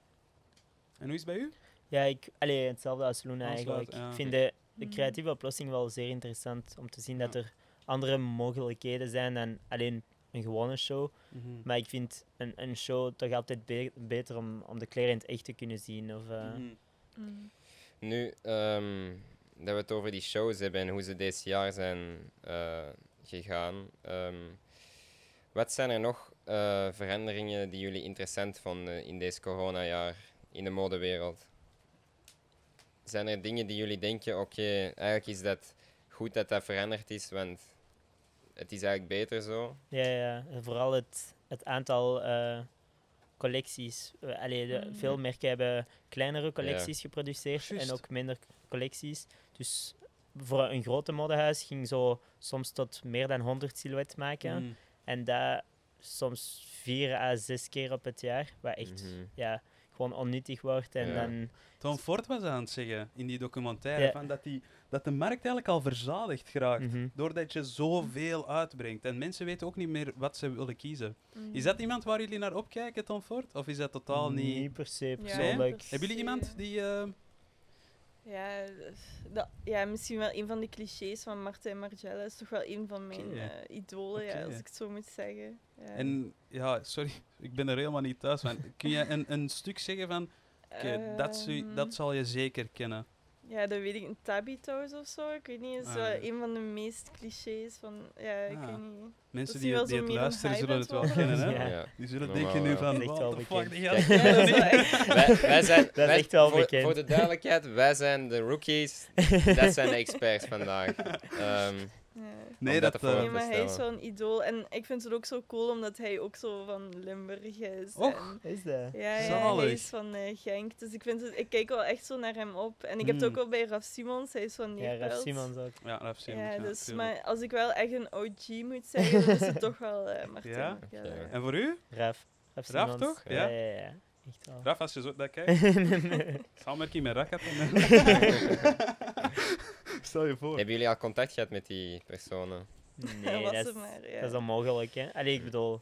En hoe is het bij u? Ja, ik, allee, hetzelfde als Luna eigenlijk. ja. Ik vind de, de creatieve oplossing wel zeer interessant om te zien dat er andere mogelijkheden zijn dan alleen een gewone show. Mhm. Maar ik vind een, een show toch altijd be- beter om, om de kleren in het echt te kunnen zien. Of, eh, Mhm. Mm. Nu, ehm, dat we het over die shows hebben en hoe ze deze jaar zijn eh, gegaan. ehm, wat zijn er nog eh, veranderingen die jullie interessant vonden in deze coronajaar in de modewereld? Zijn er dingen die jullie denken, oké, eigenlijk is dat goed dat dat veranderd is, want het is eigenlijk beter zo? Ja, ja. En vooral het, het aantal eh, collecties. Allee, de, Mhm. Veel merken hebben kleinere collecties geproduceerd en ook minder collecties. Dus voor een grote modehuis ging zo soms tot meer dan 100 silhouetten maken. Mhm. En dat soms vier à zes keer op het jaar. Wat echt Mhm. ja, gewoon onnuttig wordt. En Ja. dan, Tom Ford was aan het zeggen in die documentaire Ja. van dat, die, dat de markt eigenlijk al verzadigd geraakt. Mhm. Doordat je zoveel uitbrengt. En mensen weten ook niet meer wat ze willen kiezen. Mm. Is dat iemand waar jullie naar opkijken, Tom Ford? Of is dat totaal niet... Niet per se Ja, persoonlijk. per Hebben jullie iemand die... eh, Ja, dat, ja, misschien wel een van de clichés van Marta en Margiela is toch wel een van mijn eh, idolen, ja, als ik het zo moet zeggen. Ja. En ja, sorry, (laughs) ik ben er helemaal niet thuis van. Kun je een, een stuk zeggen van, dat, zou- Ehm, dat zal je zeker kennen? Ja, dat weet ik. Een Tabito's of zo, ik weet niet. is Ah, ja. een van de meest clichés van... Ja, ik Ah. weet niet. Mensen Dat die, die zo het meer een luisteren hype zullen het wel kennen, hè? (laughs) Ja. Die zullen Normaal denken nu van, Dat echt wel what the fuck, die gast- dat (laughs) wij, wij zijn, Dat is wij- echt wel voor, bekend. Voor de duidelijkheid, wij zijn de rookies. (laughs) dat zijn de experts vandaag. Ehm, Ja. Nee, dat dat... te eh, Nee, maar hij is wel een idool. En ik vind het ook zo cool omdat hij ook zo van Limburg is. Och. En, Is dat? ja, ja, hij is van eh, Genk. Dus ik, vind het, ik kijk wel echt zo naar hem op. En ik heb het Hmm. ook wel bij Raf Simons. Hij is van Ja, Neerpelt. Raf Simons ook. Ja, Raf Simons, Ja, ja, dus, maar als ik wel echt een OG moet zeggen, dan is het (laughs) toch wel eh Martin. Ja? Ja, Oké. En voor u? Raf. Raf, Raf, Simons. toch? Ja, Ja. ja, ja. Echt wel. Raf, als je zo dat kijkt. Samenwerking met Rakat. (laughs) Stel je voor. Hebben jullie al contact gehad met die personen? Nee, dat is, maar, ja. dat is onmogelijk. Hè? Allee, ik bedoel,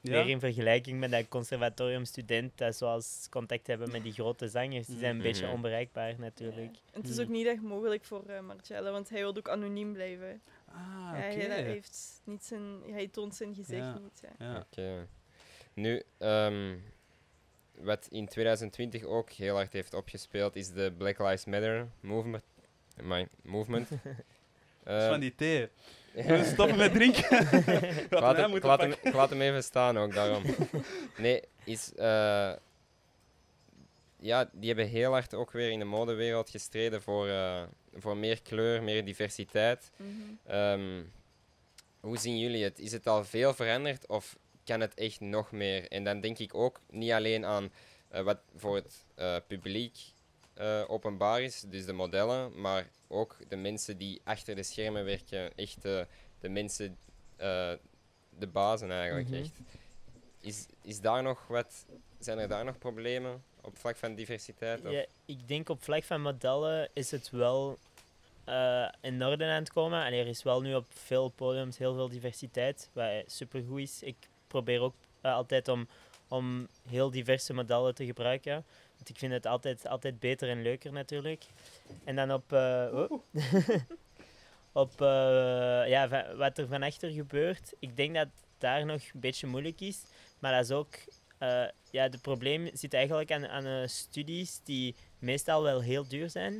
Ja? weer in vergelijking met dat conservatoriumstudent, dat zoals contact hebben met die grote zangers, die zijn een beetje Mhm. onbereikbaar natuurlijk. En het is ook niet echt mogelijk voor eh Marcello, want hij wil ook anoniem blijven. Ah, hij, dat heeft niet zijn, hij toont zijn gezicht Ja. niet. Ja. Ja. Oké. Nu, ehm, wat in 2020 ook heel hard heeft opgespeeld, is de Black Lives Matter movement. My, movement. Dat is (laughs) (laughs) Eh, van die thee. (laughs) We stoppen met drinken. ik laat, hem, ik, moeten laat hem, pakken. ik laat hem even staan ook daarom. Nee, is. eh, ja, die hebben heel hard ook weer in de modewereld gestreden voor, eh, voor meer kleur, meer diversiteit. Mhm. Ehm, hoe zien jullie het? Is het al veel veranderd of kan het echt nog meer? En dan denk ik ook niet alleen aan eh, wat voor het eh, publiek eh, openbaar is, dus de modellen, maar ook de mensen die achter de schermen werken, echt eh, de mensen, eh, de bazen eigenlijk Mhm. echt. Is, is daar nog wat, zijn er daar nog problemen op vlak van diversiteit? Of? Ja, ik denk op vlak van modellen is het wel in orde aan het komen. En er is wel nu op veel podiums heel veel diversiteit, wat supergoed is. Ik probeer ook altijd om, om heel diverse modellen te gebruiken. Want ik vind het altijd, altijd beter en leuker natuurlijk. En dan op, eh, oh. (laughs) op eh, ja, wat er van achter gebeurt. Ik denk dat daar nog een beetje moeilijk is. Maar dat is ook eh, ja, het probleem zit eigenlijk aan, aan eh, studies die meestal wel heel duur zijn.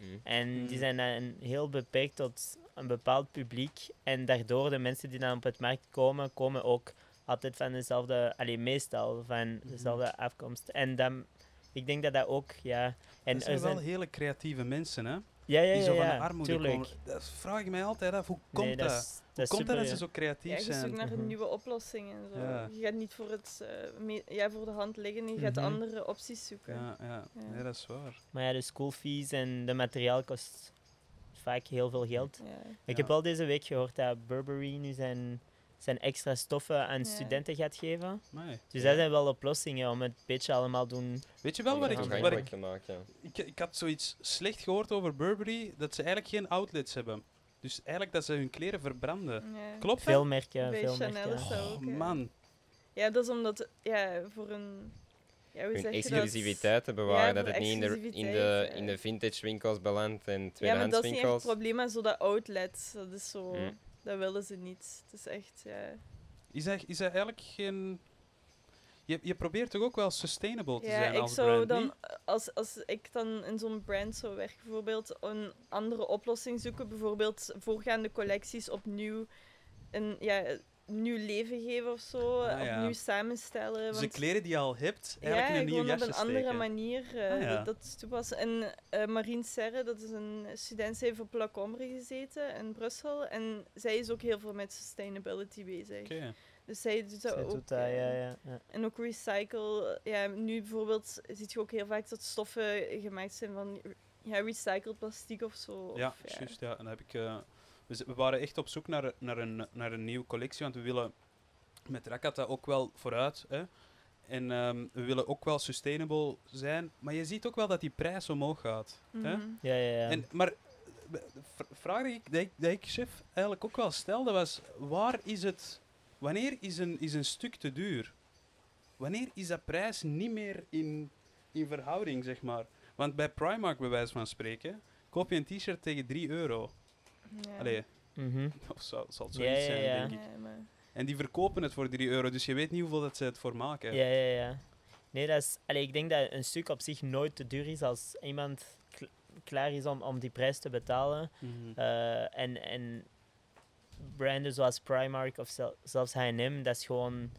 Mm. En Mm. die zijn dan heel beperkt tot een bepaald publiek. En daardoor de mensen die dan op het markt komen, komen ook altijd van dezelfde, alleen meestal van dezelfde afkomst. En dan, ik denk dat dat ook, ja. En En er zijn zijn, wel hele creatieve mensen, hè? ja, ja, Die ja, zo van ja, de armoede tuurlijk. komen. Dat vraag ik mij altijd af. Hoe komt Nee, dat? dat? Is, Hoe dat komt dat super, dat ze zo creatief Ja, je zijn? zoekt naar een Mhm. nieuwe oplossing en zo. Ja. Je gaat niet voor, het, eh, ja, voor de hand liggen, je gaat Mhm. andere opties zoeken. Ja, ja. Ja. Nee, dat is waar. Maar ja, de school fees en de materiaal kost vaak heel veel geld. Ja. Ik Ja. heb al deze week gehoord dat Burberry nu zijn, zijn extra stoffen aan Ja. studenten gaat geven. Nee. Dus dat zijn wel oplossingen om het een beetje allemaal doen. Weet je wel wat ik, wat ik, maken. ik... Ik had zoiets slecht gehoord over Burberry, dat ze eigenlijk geen outlets hebben. Dus eigenlijk dat ze hun kleren verbranden. Ja. Klopt Veel dat? merken, Bij veel Chanel merken. is dat Oh, ook. ja. man. Ja, dat is omdat, ja, voor een... Ja, hoe Hun zeg je dat? exclusiviteit te bewaren, Ja, dat het niet in de, in, de, in ja. de vintage winkels belandt en Ja, maar tweedehands dat is niet echt het winkels. probleem, maar zo dat outlet, dat is zo... Mm. Dat willen ze niet. Het is echt, ja... Is dat, is eigenlijk geen... Je, je probeert toch ook wel sustainable te Ja, zijn ik als zou brand, dan, niet? als, als ik dan in zo'n brand zou werken, bijvoorbeeld een andere oplossing zoeken, bijvoorbeeld voorgaande collecties opnieuw een ja, nieuw leven geven of zo, Ah, ja. opnieuw samenstellen. Dus de kleren die je al hebt, eigenlijk ja, in een nieuw gewoon op jasje een andere manier Ah, ja. dat, dat toepassen. En eh Marine Serre, dat is een student, zij heeft op La Combre gezeten in Brussel. En zij is ook heel veel met sustainability bezig. Oké. Dus zij doet dat Zij ook. doet dat, eh, ja, ja, ja. en ook recycle. Ja, nu bijvoorbeeld zie je ook heel vaak dat stoffen gemaakt zijn van ja, recycled plastic of zo. Ja, of, juist. Ja. En dan heb ik, eh, we, waren echt op zoek naar, naar, een, naar een nieuwe collectie, want we willen met Rakata ook wel vooruit. Hè. En ehm, we willen ook wel sustainable zijn, maar je ziet ook wel dat die prijs omhoog gaat. Hè? Mhm. ja, ja, ja. En, maar vraag die ik, dat ik chef eigenlijk ook wel stelde was, waar is het, wanneer is een, is een stuk te duur? Wanneer is dat prijs niet meer in, in verhouding, zeg maar? Want bij Primark, bij wijze van spreken, koop je een t-shirt tegen 3 euro. Ja. Allee, Mhm. (laughs) of zal, zal het Ja, zoiets ja, zijn, denk ik. Ja, maar- En die verkopen het voor 3 euro, dus je weet niet hoeveel dat ze het voor maken. Ja, ja, ja. Nee, dat is, allee, ik denk dat een stuk op zich nooit te duur is als iemand kl- klaar is om, om die prijs te betalen. Mhm. Eh, en, en branden zoals Primark of zel- zelfs H&M, dat is gewoon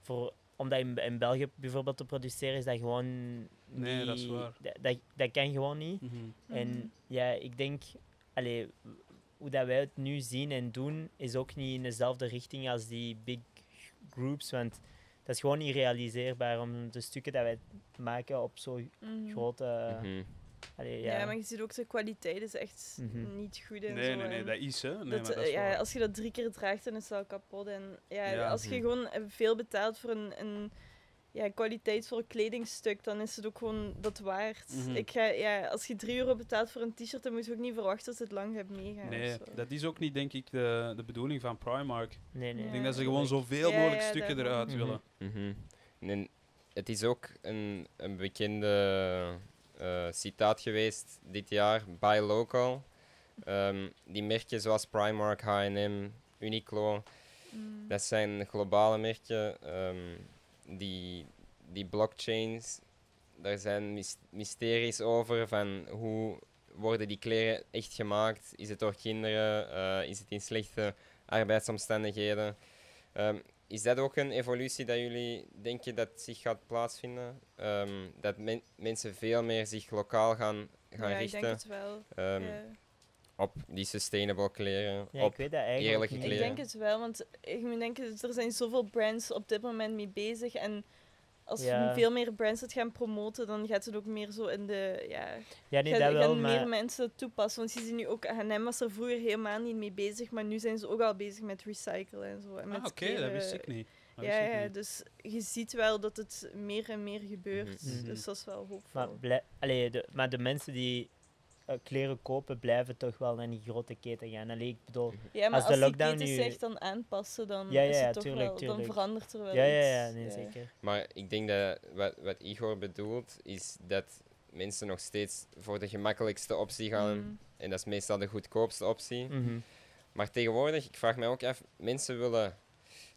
voor omdat in, in België bijvoorbeeld te produceren is dat gewoon Nee, dat is waar. Dat, dat, dat kan gewoon niet. Mhm. En ja, ik denk, allee, hoe dat wij het nu zien en doen, is ook niet in dezelfde richting als die big groups. Want dat is gewoon niet realiseerbaar om de stukken dat wij maken op zo'n Mhm. grote. Mhm. allee, Ja. ja. maar je ziet ook de kwaliteit is echt Mhm. niet goed en Nee, zo. nee, nee, dat is hè. Nee, dat, maar dat is ja, als je dat drie keer draagt, dan is het al kapot. En ja, Ja. als je gewoon veel betaalt voor een, een ja, kwaliteitsvol kledingstuk, dan is het ook gewoon dat waard. Mhm. Ik ga, ja, als je drie euro betaalt voor een t-shirt, dan moet je ook niet verwachten dat het lang gaat meegaan. of Nee, dat is ook niet, denk ik, de, de bedoeling van Primark. Nee, nee. Ik denk dat ze gewoon zoveel mogelijk ja, stukken daarom. eruit Mhm. willen. Mhm. En het is ook een, een bekende eh, citaat geweest dit jaar, Buy Local. Ehm, die merken zoals Primark, H&M, Uniqlo, Mm. dat zijn globale merken. ehm, die, die blockchains, daar zijn mys- mysteries over van hoe worden die kleren echt gemaakt? Is het door kinderen? Eh, is het in slechte arbeidsomstandigheden? Ehm, is dat ook een evolutie dat jullie denken dat zich gaat plaatsvinden? Ehm, dat men- mensen veel meer zich lokaal gaan, gaan ja, ik richten denk het wel. ehm, ja. Op die sustainable kleren? Ja, op ik weet dat eigenlijk eerlijke niet. Ik kleren. denk het wel, want ik moet denken, er zijn zoveel brands op dit moment mee bezig. En als Ja. veel meer brands het gaan promoten, dan gaat het ook meer zo in de. Ja, Ja, nee, gaan, dat wel, gaan meer maar... mensen toepassen. Want je ziet nu ook, H&M was er vroeger helemaal niet mee bezig, maar nu zijn ze ook al bezig met recyclen en zo. En met Ah, oké, kleren- dat wist ik niet. Ja, ja, dus je ziet wel dat het meer en meer gebeurt. Mhm. Dus dat is wel hoopvol. Maar, blij- allee, de, maar de mensen die kleren kopen, blijven toch wel naar die grote keten gaan. Allee, ik bedoel... ja, maar als als, de die lockdown keten nu- zich dan aanpassen, dan Ja, is ja, het toch tuurlijk, wel, tuurlijk. dan verandert er wel Ja, ja, iets. ja, nee, zeker. Maar ik denk dat wat, wat Igor bedoelt, is dat mensen nog steeds voor de gemakkelijkste optie gaan. Mm. En dat is meestal de goedkoopste optie. Mhm. Maar tegenwoordig, ik vraag mij ook af, mensen willen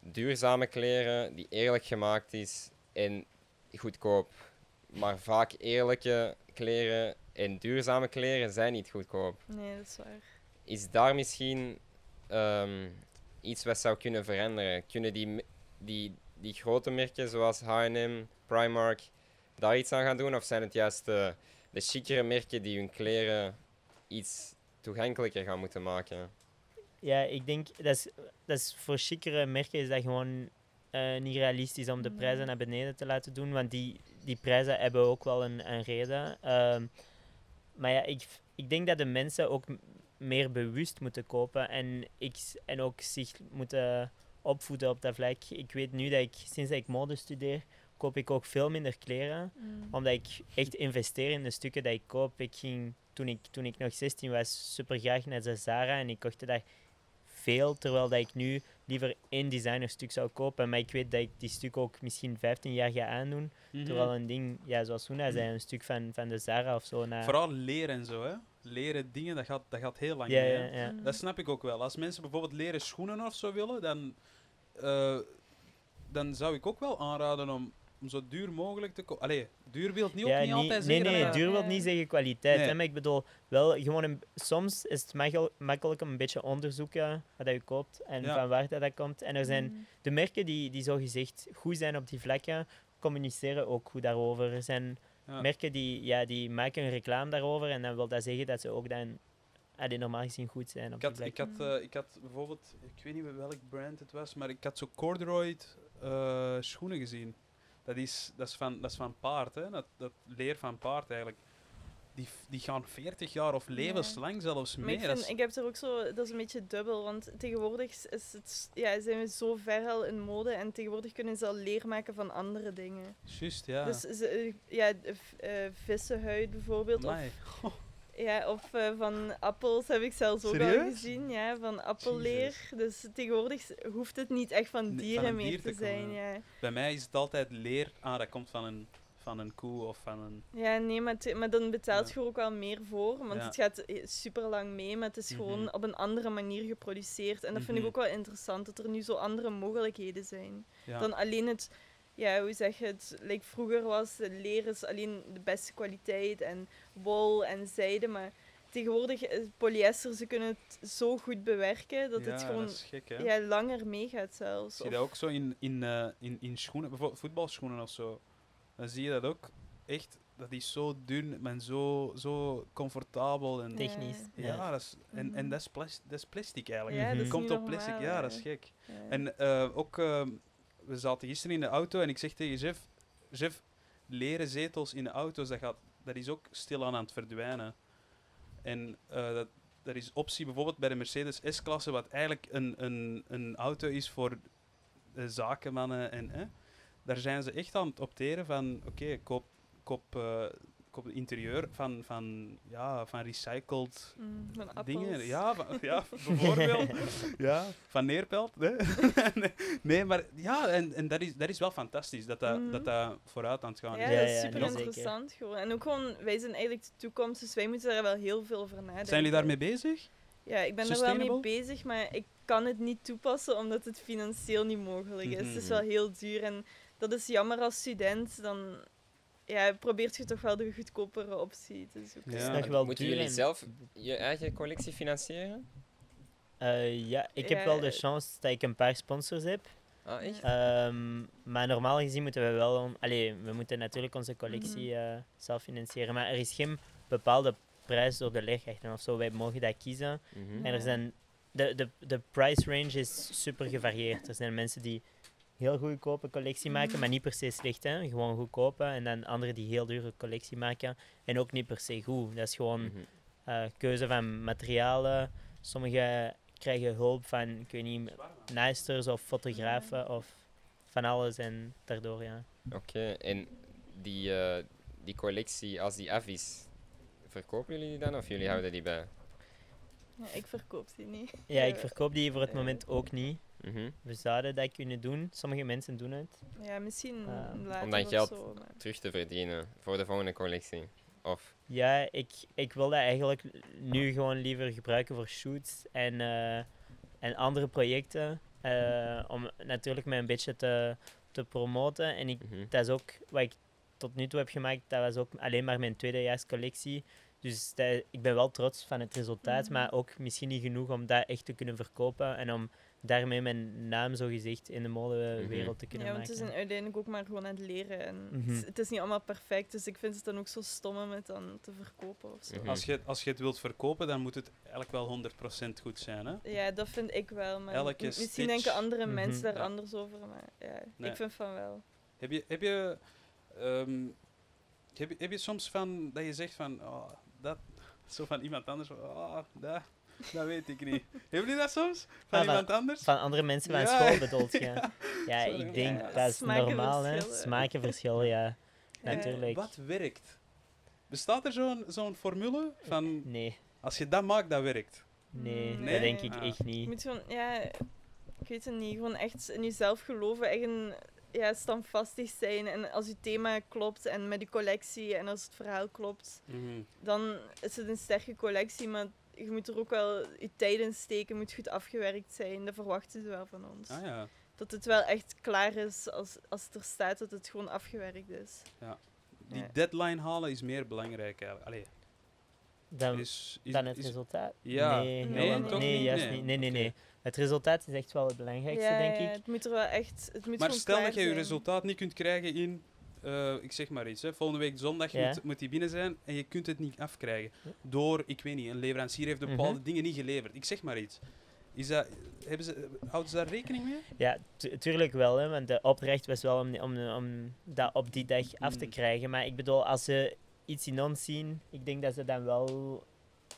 duurzame kleren die eerlijk gemaakt is en goedkoop. Maar vaak eerlijke kleren en duurzame kleren zijn niet goedkoop. Nee, dat is waar. Is daar misschien ehm, iets wat zou kunnen veranderen? Kunnen die, die, die grote merken zoals H&M, Primark daar iets aan gaan doen? Of zijn het juist de, de chicere merken die hun kleren iets toegankelijker gaan moeten maken? Ja, ik denk dat is, dat is voor chicere merken is dat gewoon eh, niet realistisch om de prijzen naar beneden te laten doen, want die, die prijzen hebben ook wel een, een reden. Ehm, maar ja, ik, ik denk dat de mensen ook meer bewust moeten kopen en, ik, en ook zich moeten opvoeden op dat vlak. Ik weet nu dat ik, sinds dat ik mode studeer, koop ik ook veel minder kleren Mm. omdat ik echt investeer in de stukken dat ik koop. Ik ging toen ik, toen ik nog 16 was super graag naar Zara en ik kocht daar veel, terwijl dat ik nu liever één designerstuk zou kopen. Maar ik weet dat ik die stuk ook misschien 15 jaar ga aandoen. Mhm. Terwijl een ding, ja, zoals Hoena zei, een stuk van, van de Zara of zo. naar Vooral leren en zo, hè. Leren dingen, dat gaat, dat gaat heel lang ja, mee, ja, hè. ja. Dat snap ik ook wel. Als mensen bijvoorbeeld leren schoenen of zo willen, dan, eh, dan zou ik ook wel aanraden om, om zo duur mogelijk te kopen. Allee, duur wil niet, ook Ja, niet niet- altijd nee, zeggen. nee, dat- duur wil niet zeggen kwaliteit. Nee. Hè, maar ik bedoel, wel gewoon een, soms is het makkel- makkelijk om een beetje onderzoeken wat je koopt en Ja. van waar dat, dat komt. En er zijn Mm. de merken die, die zogezegd goed zijn op die vlakken, communiceren ook goed daarover. Er zijn Ja. merken die, ja, die maken een reclame daarover en dan wil dat zeggen dat ze ook dan allee, normaal gezien goed zijn op Ik die had, ik, had, eh, ik had bijvoorbeeld, ik weet niet welk brand het was, maar ik had zo corduroy eh, schoenen gezien. Dat is, dat is, van, dat is van paard, hè? Dat, dat leer van paard eigenlijk. Die, die gaan 40 jaar of levenslang zelfs mee. ik, Dat vind, is- ik heb er ook zo, dat is een beetje dubbel, want tegenwoordig is het, ja, zijn we zo ver al in mode en tegenwoordig kunnen ze al leer maken van andere dingen. Juist, ja. Dus ze, ja, eh, vissenhuid bijvoorbeeld, of. Ja, of eh, van appels heb ik zelfs ook al gezien, ja, van appelleer. Dus tegenwoordig hoeft het niet echt van dieren meer dier te, te zijn. Ja. Bij mij is het altijd leer. Ah, dat komt van een, van een koe of van een. Ja, nee, maar, te- maar dan betaalt Ja. je er ook wel meer voor. Want Ja. het gaat super lang mee, maar het is Mhm. gewoon op een andere manier geproduceerd. En dat vind ik Mhm. ook wel interessant, dat er nu zo andere mogelijkheden zijn. Ja. Dan alleen het, ja, hoe zeg je het, like vroeger was leer is alleen de beste kwaliteit en wol en zijde, maar tegenwoordig polyester, ze kunnen het zo goed bewerken dat ja, het gewoon dat is gek, hè? ja, langer meegaat zelfs. Zie je dat ook zo in, in, eh, in, in schoenen, bijvoorbeeld voetbalschoenen of zo? Dan zie je dat ook echt dat is zo dun en zo, zo comfortabel. En, Technisch. Ja. ja, dat is, en, en Mhm. dat, is plas, dat is plastic eigenlijk. Ja, dat komt op plastic, normaal, ja, dat is gek. Ja. En eh, ook, eh, we zaten gisteren in de auto en ik zeg tegen Jeff, Jeff, leren zetels in de auto's, dat, gaat, dat is ook stilaan aan het verdwijnen. En eh, dat, dat is optie bijvoorbeeld bij de Mercedes S-klasse, wat eigenlijk een, een, een auto is voor zakenmannen. En, hè, daar zijn ze echt aan het opteren van, oké, koop, koop, koop het interieur van, van, ja, van recycled Mm, van appels. dingen. Ja, van, (laughs) ja bijvoorbeeld. (laughs) ja, van neerpelt. Hè? (laughs) nee, nee, maar ja, en, en dat, is, dat is wel fantastisch dat dat, Mhm. dat, dat vooruit aan het gaan Ja, is. Ja, dat is ja, super interessant gewoon. En ook gewoon, wij zijn eigenlijk de toekomst, dus wij moeten daar wel heel veel over nadenken. Zijn jullie daarmee bezig? Ja, ik ben er wel mee bezig, maar ik kan het niet toepassen omdat het financieel niet mogelijk is. Het is wel heel duur en dat is jammer als student. Dan ja, probeert je toch wel de goedkopere optie te zoeken. Ja. is wel Moeten jullie zelf je eigen collectie financieren? Eh, ja, ik heb Ja, wel de eh, chance dat ik een paar sponsors heb. Ah, echt? Ehm, maar normaal gezien moeten we wel... on- Allee, we moeten natuurlijk onze collectie eh, zelf financieren. Maar er is geen bepaalde prijs door de leerkrachten of zo. Wij mogen dat kiezen. Mhm. En er zijn... De, de, de price range is super gevarieerd. Er zijn mensen die heel goedkope collectie maken, maar niet per se slecht, hè. Gewoon goedkope. En dan anderen die heel dure collectie maken en ook niet per se goed. Dat is gewoon Mhm. eh, keuze van materialen. Sommigen krijgen hulp van, ik weet niet, naaisters of fotografen of van alles. En daardoor, ja. Oké, en die, eh, die collectie, als die af is, verkopen jullie die dan of jullie houden die bij? Ja, ik verkoop die niet. Ja, ik (laughs) verkoop die voor het moment ook niet. Mhm. We zouden dat kunnen doen. Sommige mensen doen het. Ja, misschien Eh, later om of geld zo, maar- Terug te verdienen voor de volgende collectie. Of, Ja, ik, ik wil dat eigenlijk nu gewoon liever gebruiken voor shoots en, eh, en andere projecten. eh, om natuurlijk mij een beetje te, te promoten. En ik, mhm. dat is ook wat ik tot nu toe heb gemaakt. Dat was ook alleen maar mijn tweedejaarscollectie. Dus dat, ik ben wel trots van het resultaat, Mhm. maar ook misschien niet genoeg om dat echt te kunnen verkopen. En om daarmee mijn naam zo gezegd in de modewereld te kunnen Ja, want het is maken. een- uiteindelijk ook maar gewoon aan het leren. En Mhm. het, is, het is niet allemaal perfect, dus ik vind het dan ook zo stom om het dan te verkopen of zo. Mhm. Als, je, als je het wilt verkopen, dan moet het eigenlijk wel 100% goed zijn. Hè? Ja, dat vind ik wel. Maar Elke misschien stitch. denken andere Mhm. mensen daar Ja. anders over. Maar ja, Nee. ik vind van wel. Heb je, heb, je, ehm, heb, je, heb je soms van dat je zegt van oh, dat, zo van iemand anders, oh, dat, dat weet ik niet. Hebben jullie dat soms? Van Ah, van- iemand anders? Van andere mensen van Ja, school bedoelt je? (laughs) Ja, Sorry. ik denk Ja, dat is normaal, hè? Smakenverschil, ja. (laughs) Ja. Natuurlijk. Wat werkt? Bestaat er zo'n zo'n formule van Nee, als je dat maakt, dat werkt? nee, Nee? dat denk ik Ah. echt Je niet. moet gewoon, ja, ik weet het niet, gewoon echt in jezelf geloven, echt een, ja, standvastig zijn. En als je thema klopt en met je collectie en als het verhaal klopt, dan is het een sterke collectie, maar je moet er ook wel je tijd in steken, moet goed afgewerkt zijn. Dat verwachten ze wel van ons. Ah ja. Dat het wel echt klaar is als, als het er staat, dat het gewoon afgewerkt is. Die Ja. deadline halen is meer belangrijk eigenlijk. Allee, Dan, is, is, dan het is- resultaat? Ja. Nee, Nee, helemaal- toch nee, niet? juist Nee. niet. Nee, nee, nee. Het resultaat is echt wel het belangrijkste, ja, denk ja, ik. het moet er wel echt, het moet maar stel dat je je resultaat niet kunt krijgen in, eh, ik zeg maar iets, hè, volgende week zondag Ja. moet, moet die binnen zijn en je kunt het niet afkrijgen. Door, ik weet niet, een leverancier heeft bepaalde Mhm. dingen niet geleverd. Ik zeg maar iets. Is dat, hebben ze, houden ze daar rekening mee? Ja, tu- tuurlijk wel, hè, want de opdracht was wel om, om, om dat op die dag af te Mm. krijgen. Maar ik bedoel, als ze iets in ons zien, ik denk dat ze dan wel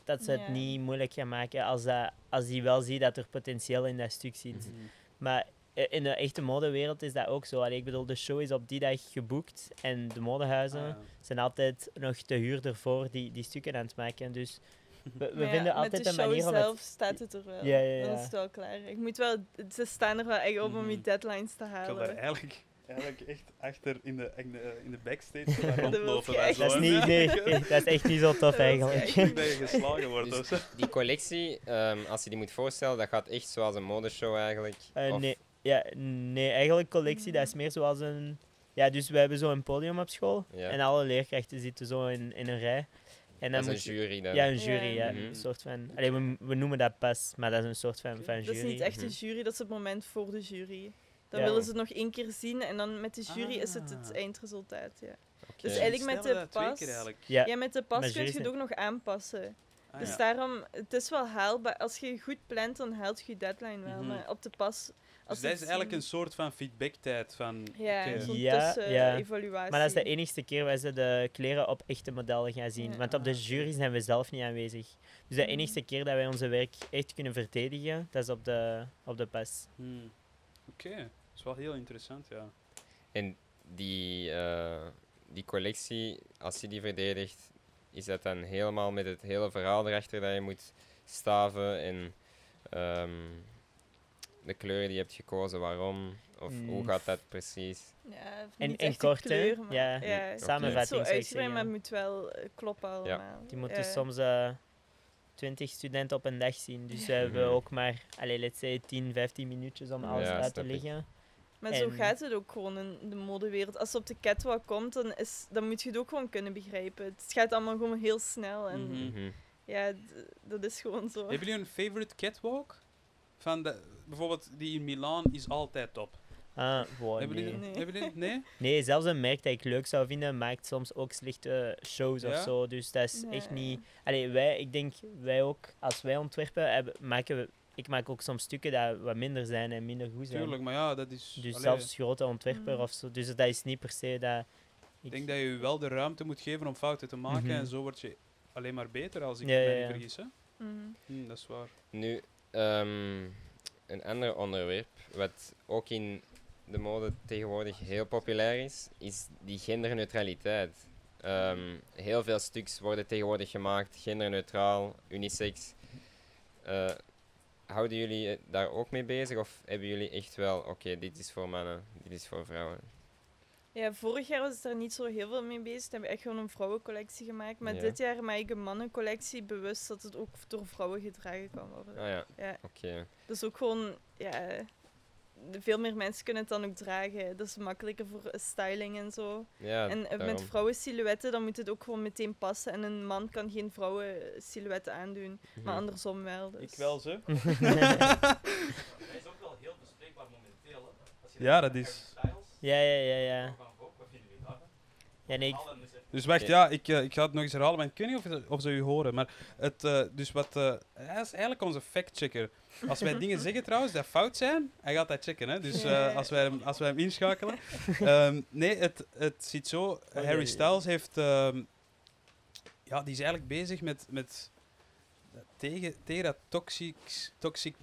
dat ze het Ja. niet moeilijk gaan maken als, dat, als die wel zien dat er potentieel in dat stuk zit. Maar eh, in de echte modewereld is dat ook zo. Allee, ik bedoel, de show is op die dag geboekt en de modehuizen Ah, ja. zijn altijd nog de huur ervoor die, die stukken aan het maken. Dus we, we Maar ja, vinden met altijd de een show manier om zelf het... staat het er wel. Ja, ja, Dan is het wel klaar. Ik moet wel, ze staan er wel echt op om je Mhm. deadlines te Ik wil daar halen. eigenlijk, eigenlijk echt achter in de, in de, in de backstage (laughs) rondlopen. Dat is, niet, nee, dat is echt niet zo tof (laughs) Dat eigenlijk. Ik denk dat je geslagen wordt. Dus of zo. die collectie, ehm, als je die moet voorstellen, dat gaat echt zoals een modeshow eigenlijk. Eh, Of- nee, ja, nee, eigenlijk collectie, dat is meer zoals een... Ja, dus we hebben zo'n podium op school Ja. en alle leerkrachten zitten zo in, in een rij. En dan Dat is een jury dan. Ja, een jury, ja. Ja. Mhm. Een soort van... Allee, we, we noemen dat pas, maar dat is een soort van, van Dat jury. is niet echt een Mhm. jury, dat is het moment voor de jury. Dan Ja. willen ze het nog één keer zien en dan met de jury is het het Ah. eindresultaat. Ja. Dus eigenlijk met de dat pas... Ja, Ja, met de pas kun je het ook nog aanpassen. Ah, dus ja. daarom, het is wel haalbaar. Als je goed plant, dan haalt je je deadline wel. Mhm. Maar op de pas... Dus dat is eigenlijk een soort van feedbacktijd van... Ja, zo'n Ja, ja. tussenevaluatie. maar dat is de enigste keer waar ze de kleren op echte modellen gaan zien. Ja. Want op de Ah, jury zijn we zelf niet aanwezig. Dus de Mhm. enigste keer dat wij onze werk echt kunnen verdedigen, dat is op de, op de pas. Hmm. Oké, dat is wel heel interessant, ja. En die, eh, die collectie, als je die verdedigt, is dat dan helemaal met het hele verhaal erachter dat je moet staven en ehm, de kleuren die je hebt gekozen, waarom? Of hoe Mm. gaat dat precies? Ja, En- niet en echt de kort, hè? kleur, maar Ja, ja, samenvatting zo uitgebreid, maar het moet wel kloppen allemaal. Die moeten Ja. soms eh 20 studenten op een dag zien. Dus we hebben Mhm. ook maar, allez, let's say 10, 15 minuutjes om alles Ja, uit te leggen. Maar zo gaat het ook gewoon in de modewereld. Als het op de catwalk komt, dan, is, dan moet je het ook gewoon kunnen begrijpen. Het gaat allemaal gewoon heel snel. En Mhm. Mhm. ja, dat is gewoon zo. Hebben jullie een favorite catwalk? Van de, bijvoorbeeld die in Milaan is altijd top. Ah, wow, hebben, jullie, nee. Nee. hebben jullie Nee? (laughs) nee, zelfs een merk dat ik leuk zou vinden, maakt soms ook slechte shows Ja? of zo. Dus dat is echt niet... Allee, wij, ik denk, wij ook, als wij ontwerpen, hebben, maken we... Ik maak ook soms stukken die wat minder zijn en minder goed zijn. Tuurlijk, maar ja, dat is... Dus allee, zelfs grote ontwerper Mm. of zo. Dus dat is niet per se dat... Ik denk dat je wel de ruimte moet geven om fouten te maken Mhm. en zo word je alleen maar beter, als ik Ja, me ja, vergis. Hè? Mhm. Hm, dat is waar. Nu, ehm, een ander onderwerp, wat ook in de mode tegenwoordig heel populair is, is die genderneutraliteit. Ehm, heel veel stuks worden tegenwoordig gemaakt, genderneutraal, unisex. Eh, houden jullie daar ook mee bezig of hebben jullie echt wel, oké, dit is voor mannen, dit is voor vrouwen? Ja, vorig jaar was ik daar niet zo heel veel mee bezig. Toen hebben we echt gewoon een vrouwencollectie gemaakt. Maar Ja. dit jaar maak ik een mannencollectie bewust dat het ook door vrouwen gedragen kan worden. Ah ja, Ja, oké. dus ook gewoon, ja, veel meer mensen kunnen het dan ook dragen. Dat is makkelijker voor styling en zo. Ja, en eh, met vrouwensilhouetten, dan moet het ook gewoon meteen passen. En een man kan geen vrouwensilhouetten aandoen, maar Mhm. andersom wel. Dus. Ik wel, zo. (laughs) Hij is ook wel heel bespreekbaar momenteel. Hè. Als je Ja, dat is- Styles, Ja, ja, ja, ja. Van Gogh, wat vinden jullie daarvan? Ja, nee, ik, Dus wacht, ja, ik, eh, ik ga het nog eens herhalen, maar ik weet niet of, ze- of ze u horen. Maar het, eh, dus wat, eh, hij is eigenlijk onze fact-checker. Als wij dingen zeggen trouwens die fout zijn, hij gaat dat checken. Hè? Dus eh, als, wij hem, als wij hem inschakelen. Ehm, nee, het, het ziet zo. ja, Harry. Styles heeft. ehm, ja, die is eigenlijk bezig met. met tegen, tegen dat toxic. toxic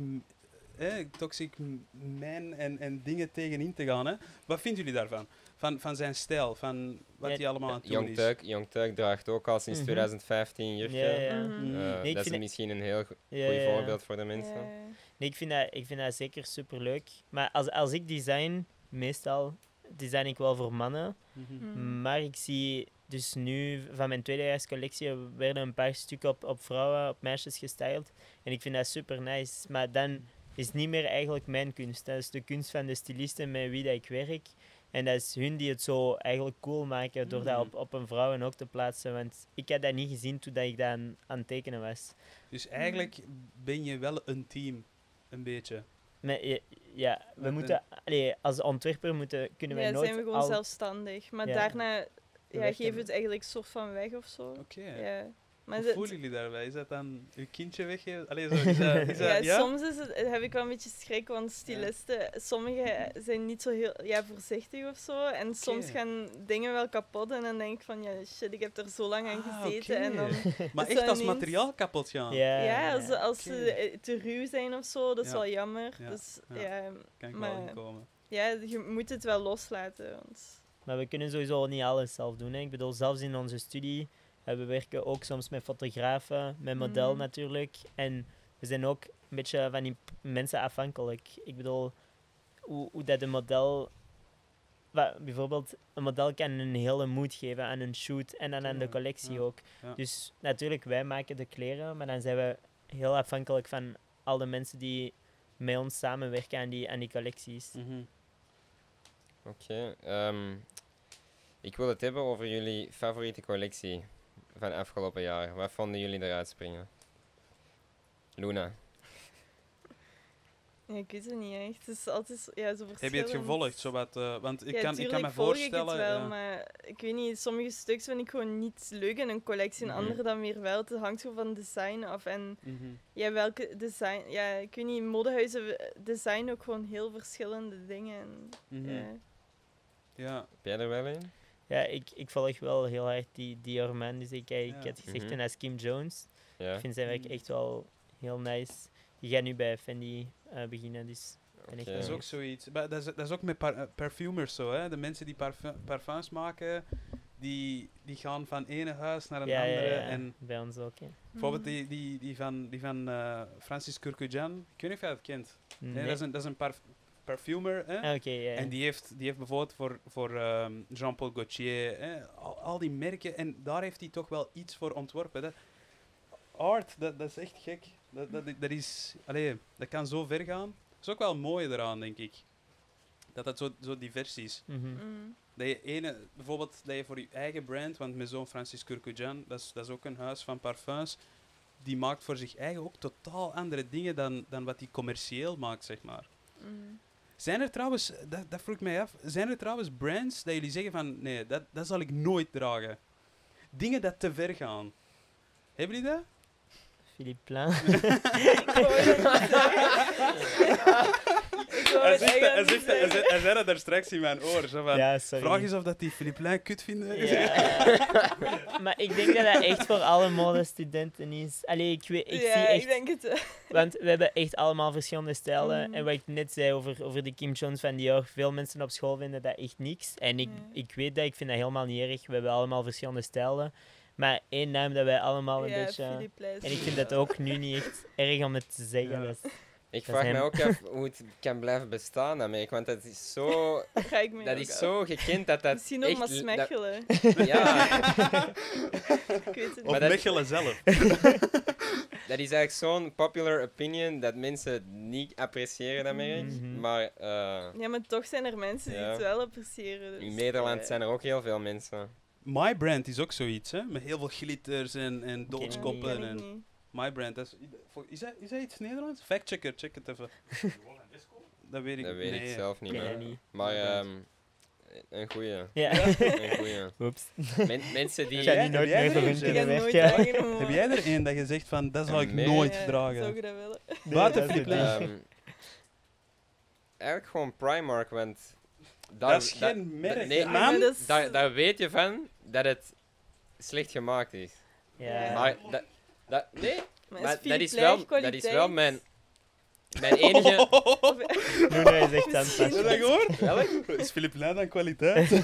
eh, toxic man en, en dingen tegenin te gaan. Hè? Wat vinden jullie daarvan? Van, van zijn stijl, van wat hij allemaal aan het doen Young is. Turk, Young draagt ook al sinds Mhm. 2015 jurken. Ja, ja. Mhm. Mm. Eh, Nee, dat is misschien een heel goed ja, ja, ja. voorbeeld voor de mensen. Ja. Nee, ik vind dat, ik vind dat zeker super leuk. Maar als, als ik design, meestal design ik wel voor mannen. Mhm. Mhm. Maar ik zie dus nu van mijn tweedejaarscollectie werden een paar stukken op, op vrouwen, op meisjes gestyled. En ik vind dat super nice. Maar dan is het niet meer eigenlijk mijn kunst. Dat is de kunst van de stylisten met wie dat ik werk. En dat is hun die het zo eigenlijk cool maken door dat Mhm. op, op een vrouw ook te plaatsen. Want ik had dat niet gezien toen dat ik dat aan, aan het tekenen was. Dus eigenlijk ben je wel een team, een beetje. Maar, ja, ja, we Met moeten, allee, als ontwerper moeten, kunnen wij Ja, nooit zijn we gewoon al- zelfstandig. Maar Ja. daarna ja, geven we het eigenlijk soort van weg of zo. Oké. Ja. Maar Hoe voelen jullie daarbij? Is dat dan uw kindje weggeven? Allee, zo, is dat, is dat, (laughs) ja, ja? soms is het, heb ik wel een beetje schrik, want stylisten, sommigen zijn niet zo heel ja, voorzichtig of zo. En soms gaan dingen wel kapot en dan denk ik van, ja shit, ik heb er zo lang aan Ah, gezeten. En dan, (laughs) Maar echt als ineens- materiaal kapot gaan? Ja, ja, als, als ze eh, te ruw zijn of zo, dat is Ja. wel jammer. Ja, Dus ja. ja, Kan ik Maar- wel inkomen. ja, je moet het wel loslaten. Want, Maar we kunnen sowieso niet alles zelf doen. Hè. Ik bedoel, zelfs in onze studie, we werken ook soms met fotografen, met model Mhm. natuurlijk. En we zijn ook een beetje van die mensen afhankelijk. Ik bedoel, hoe, hoe dat een model... bijvoorbeeld, een model kan een hele moed geven aan een shoot en dan aan de collectie ja, ook. ja. Dus natuurlijk, wij maken de kleren, maar dan zijn we heel afhankelijk van al de mensen die met ons samenwerken aan die, aan die collecties. Mhm. Oké. ehm, ik wil het hebben over jullie favoriete collectie van afgelopen jaar. Wat vonden jullie eruit springen? Luna. Ja, ik weet het niet echt. Het is altijd zo- ja, zo Heb je het gevolgd? Zowat, eh, want ik, ja, kan, ik kan me volg ik voorstellen... het wel, ja. maar ik weet niet, sommige stuks vind ik gewoon niet leuk in een collectie en Mhm. andere dan weer wel. Het hangt gewoon van design af. En Mhm. ja, welke design... Ja, ik weet niet, modehuizen eh, designen ook gewoon heel verschillende dingen. En, Mhm. ja. Ja. Heb jij er wel een? Ja, ik, ik volg wel heel hard die Dior Man. Dus ik, ik Ja. had gezegd Mhm. toen als Kim Jones. Ja. Ik vind zijn werk Mm. echt wel heel nice. Die gaat nu bij Fendi eh, beginnen, dus Dat is ook zoiets. Maar dat, is, dat is ook met par- eh, perfumers zo. Hè? De mensen die parfu- parfums maken, die, die gaan van ene huis naar een ja, andere. ja, En bij ons ook. hè. bijvoorbeeld Mhm. die, die, die van, die van eh, Francis Kurkdjian. Ik weet niet of jij dat kent. Nee, Nee. dat is een, dat is een parf- parfumer. Hè? Ah. En die heeft, die heeft bijvoorbeeld voor, voor ehm, Jean-Paul Gaultier, hè, al, al die merken, en daar heeft hij toch wel iets voor ontworpen. Dat, art, dat, dat is echt gek. Dat, dat, dat, is, allee, dat kan zo ver gaan. Dat is ook wel mooi eraan, denk ik. Dat dat zo, zo divers is. Mhm. Mm. Dat je ene, bijvoorbeeld dat je voor je eigen brand, want mijn zoon Francis Kurkdjian, dat is, dat is ook een huis van parfums, die maakt voor zich eigen ook totaal andere dingen dan, dan wat hij commercieel maakt, zeg maar. Mm. Zijn er trouwens, dat, dat vroeg ik mij af, zijn er trouwens brands dat jullie zeggen van nee, dat, dat zal ik nooit dragen? Dingen dat te ver gaan. Hebben jullie dat? Philippe Plein. (laughs) (laughs) Hij, zegt, dat- hij, zegt, dat- hij, zeggen. zei- hij zei dat daar straks in mijn oor. Zo van, ja, sorry. vraag eens of dat die Philippe Plein kut vinden. Ja. (laughs) (laughs) maar ik denk dat dat echt voor alle modestudenten is. Allee, ik, weet, ik ja, zie echt... ik denk het. Want we hebben echt allemaal verschillende stijlen. Mhm. En wat ik net zei over, over de Kim Jones van Dior, veel mensen op school vinden dat echt niks. En ik, ik weet dat, ik vind dat helemaal niet erg. We hebben allemaal verschillende stijlen. Maar één naam dat wij allemaal een ja, beetje... Philippe En ik is vind dat ook nu niet echt erg om het te zeggen. Ja. Dat is- Ik Dat vraag me ook af hoe het kan blijven bestaan daarmee, want dat is zo, (laughs) Dat ga ik dat is af. zo gekend dat dat Misschien ook maar smechelen. dat- (laughs) Ja, Ik weet het Of niet. Maar dat- Mechelen zelf. (laughs) dat is eigenlijk zo'n popular opinion dat mensen niet appreciëren dat merk, Mhm. maar eh, Ja, maar toch zijn er mensen die het wel appreciëren. Dus, in Nederland zijn er ook heel veel mensen. My Brand is ook zoiets, hè? Met heel veel glitters en, en doodskoppen. en niet. My Brand, dat is, is, dat, is dat iets Nederlands? Factchecker, check het even. (laughs) Dat weet ik Dat weet ik nee. zelf niet meer. dat niet. Maar ehm, een goeie. Ja. Een (laughs) goeie. Oeps. Men- mensen die... Ik ga jij- die nooit heb jij meer er een, hun Ik kunnen heb. Heb jij er één dat je zegt van, dat zal ik Nee. nooit Ja, dragen? Zou je dat willen? Het Plein. ehm, eigenlijk gewoon Primark, want... daar- Dat is geen merk. nee, man. Daar, daar weet je van dat het slecht gemaakt is. Ja. Maar dat... dat nee, Maar, maar is dat is, wel, dat is wel mijn... Mijn enige... Echt aan het Misschien- Heb je dat gehoord? (laughs) Is Philippe Plein dan kwaliteit? (laughs)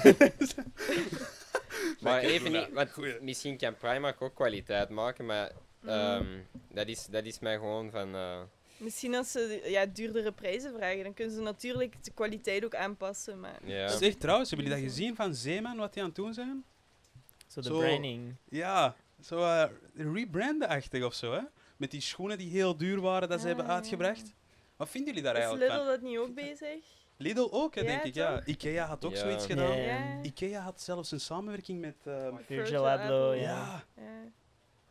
Maar even niet... Want misschien kan Primark ook kwaliteit maken, maar... Mm. ehm, dat, is, dat is mij gewoon van... eh, Misschien als ze ja, duurdere prijzen vragen, dan kunnen ze natuurlijk de kwaliteit ook aanpassen. Maar ja. Zeg trouwens, hebben jullie dat gezien van Zeeman, wat die aan het doen zijn? Zo de branding. Ja, zo eh, rebranden-achtig of zo, hè? Met die schoenen die heel duur waren dat ze hebben Ah, uitgebracht. Wat vinden jullie daar is eigenlijk Lidl van? dat niet ook bezig? Lidl ook, hè, Ja, denk ik, ja. Ikea had ook Ja. zoiets gedaan. Ikea had zelfs een samenwerking met... eh, Virgil Abloh, ja, ja. Ja.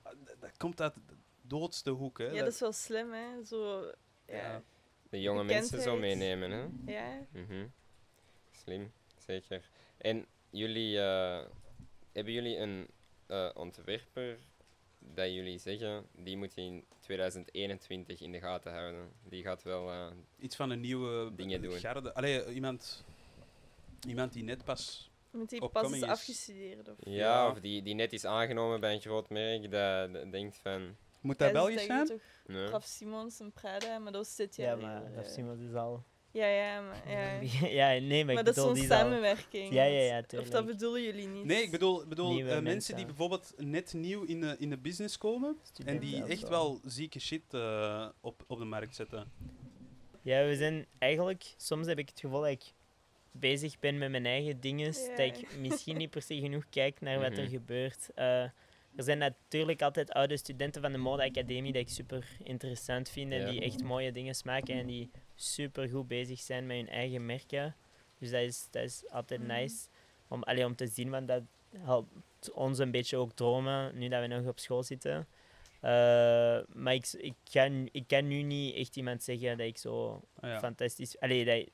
dat, dat komt uit de doodste hoek, hè. ja, dat is wel slim, hè? Zo, ja. Ja. De jonge mensen zo meenemen, hè. Ja. Mhm. Slim, zeker. En jullie, eh, hebben jullie een eh, ontwerper dat jullie zeggen, die moet je in 2021 in de gaten houden? Die gaat wel... eh, Iets van een nieuwe Dingen doen. garde. Allee, iemand, iemand die net pas... Met die pas is afgestudeerd. Of... ja, Ja. of die, die net is aangenomen bij een groot merk, dat, dat denkt van... Moet dat Belgisch zeggen zijn? toch Nee. Raf Simons en Prada, maar dat is dit Ja, maar Raf eh. Simons is al... Ja, ja, maar, ja. ja, (laughs) nee, maar, maar ik dat is bedoel, zo'n die samenwerking. Ja, ja, ja, Of dat bedoelen jullie niet? Nee, ik bedoel, bedoel eh, mensen mensen. die bijvoorbeeld net nieuw in de, in de business komen en die echt wel zieke shit eh, op, op de markt zetten. Ja, we zijn eigenlijk... Soms heb ik het gevoel dat ik bezig ben met mijn eigen dingen, Ja. dat ik misschien niet per se genoeg kijk naar wat er Mhm. gebeurt. Eh, er zijn natuurlijk altijd oude studenten van de modeacademie dat ik super interessant vind en Ja. die echt mooie dingen maken en die super goed bezig zijn met hun eigen merken. Dus dat is, dat is altijd Mhm. nice om, allee, om te zien, want dat helpt ons een beetje ook dromen nu dat we nog op school zitten. Eh, maar ik, ik, kan, ik kan nu niet echt iemand zeggen dat ik zo Ah, ja. fantastisch... Allee, dat,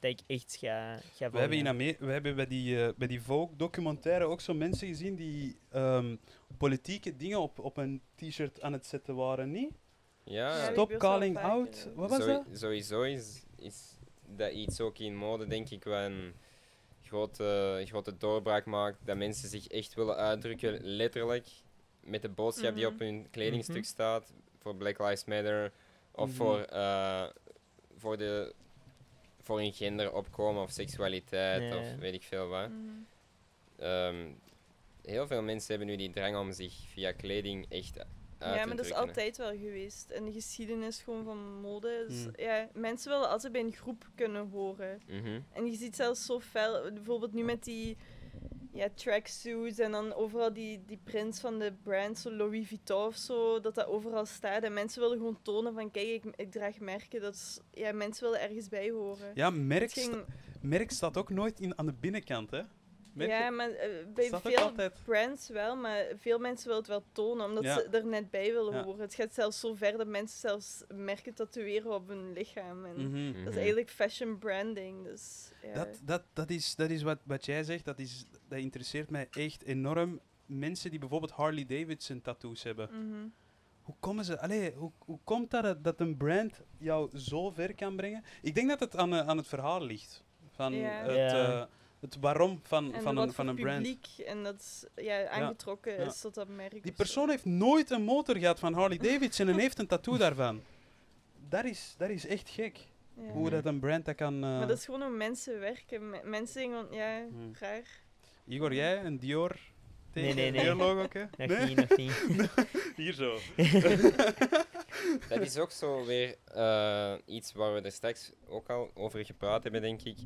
dat ik echt ga, ga We hebben, in we hebben bij die, eh, bij die Vogue-documentaire ook zo mensen gezien die ehm, politieke dingen op, op een t-shirt aan het zetten waren, niet? Ja, Stop calling out. Wat was dat? Sowieso is, is dat iets ook in mode, denk ik, wel een grote, grote doorbraak maakt. Dat mensen zich echt willen uitdrukken, letterlijk, met de boodschap die Mhm. op hun kledingstuk Mhm. staat. Voor Black Lives Matter of Mhm. voor, eh, voor, de, voor hun gender opkomen of seksualiteit of weet ik veel wat. Mm. Ehm, heel veel mensen hebben nu die drang om zich via kleding echt Ja, maar dat is altijd wel geweest. En de geschiedenis gewoon van mode. Dus, Mm. ja, mensen willen altijd bij een groep kunnen horen. Mhm. En je ziet zelfs zo fel, bijvoorbeeld nu met die ja, tracksuits en dan overal die, die prints van de brand, zo Louis Vuitton of zo, dat dat overal staat. En mensen willen gewoon tonen van, kijk, ik, ik draag merken. Dat is, ja, mensen willen ergens bij horen. Ja, merk, Het ging- sta- merk staat ook nooit in, aan de binnenkant, hè? Merk ja, maar eh, bij veel altijd- brands wel, maar veel mensen willen het wel tonen, omdat Ja. ze er net bij willen Ja. horen. Het gaat zelfs zo ver dat mensen zelfs merken tatoeëren op hun lichaam. En Mhm. Dat is Mhm. eigenlijk fashion branding, dus ja. Dat, dat, dat is, dat is wat, wat jij zegt, dat, is, dat interesseert mij echt enorm. Mensen die bijvoorbeeld Harley Davidson tattoos hebben. Mhm. Hoe komen ze? Allee, hoe, hoe komt dat dat een brand jou zo ver kan brengen? Ik denk dat het aan, eh, aan het verhaal ligt. Van Ja. het, Ja. Het waarom van, En van een, van een brand. publiek en dat ja, aangetrokken ja. is tot dat merk. Die persoon heeft nooit een motor gehad van Harley (laughs) Davidson en heeft een tattoo daarvan. Dat is, dat is echt gek. Ja. Hoe dat een brand dat kan... eh, Maar dat is gewoon hoe mensen werken. Me- Mensen denken van, ja, Hmm. raar. Igor, jij een Dior? Nee, nee, nee. Dior logo ook, hè? Nog Nee? niet, nog niet. (laughs) Hier zo. (laughs) Dat is ook zo weer eh, iets waar we er straks ook al over gepraat hebben, denk ik.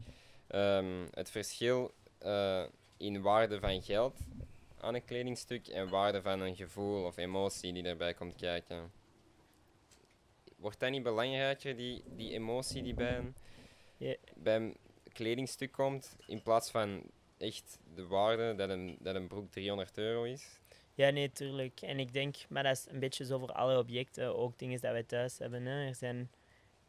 Ehm, het verschil eh, in waarde van geld aan een kledingstuk en waarde van een gevoel of emotie die erbij komt kijken. Wordt dat niet belangrijker, die, die emotie die bij een, Ja. bij een kledingstuk komt, in plaats van echt de waarde dat een, dat een broek 300 euro is? Ja, nee, tuurlijk. En ik denk, maar dat is een beetje zo voor alle objecten, ook dingen dat wij thuis hebben. Hè. Er zijn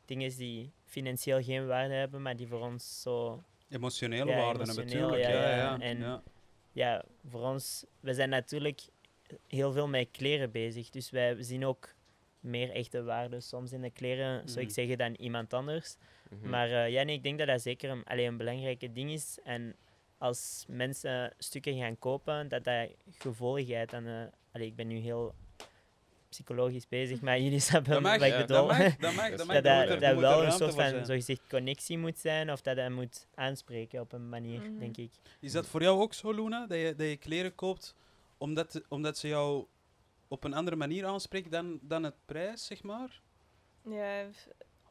dingen die financieel geen waarde hebben, maar die voor ons zo... Emotionele Ja, waarden hebben, emotioneel, natuurlijk. ja, Ja, ja, ja, en- ja. Ja, voor ons... We zijn natuurlijk heel veel met kleren bezig, dus wij zien ook meer echte waarde soms in de kleren, zou ik Mhm. zeggen, dan iemand anders. Mhm. Maar eh, ja, nee, ik denk dat dat zeker een, allee, een belangrijke ding is. En als mensen stukken gaan kopen, dat dat gevolgheid aan... eh allee, ik ben nu heel psychologisch bezig, maar jullie (laughs) snappen wat ik ja, bedoel. dat mag, (laughs) dat mag. Dat Dat, is mag. dat dat, moet dat moet wel een soort van zogezegd connectie moet zijn, of dat dat moet aanspreken op een manier, Mhm. denk ik. Is dat voor jou ook zo, Luna? Dat je, dat je kleren koopt omdat, omdat ze jou op een andere manier aanspreken dan, dan het prijs, zeg maar? Ja,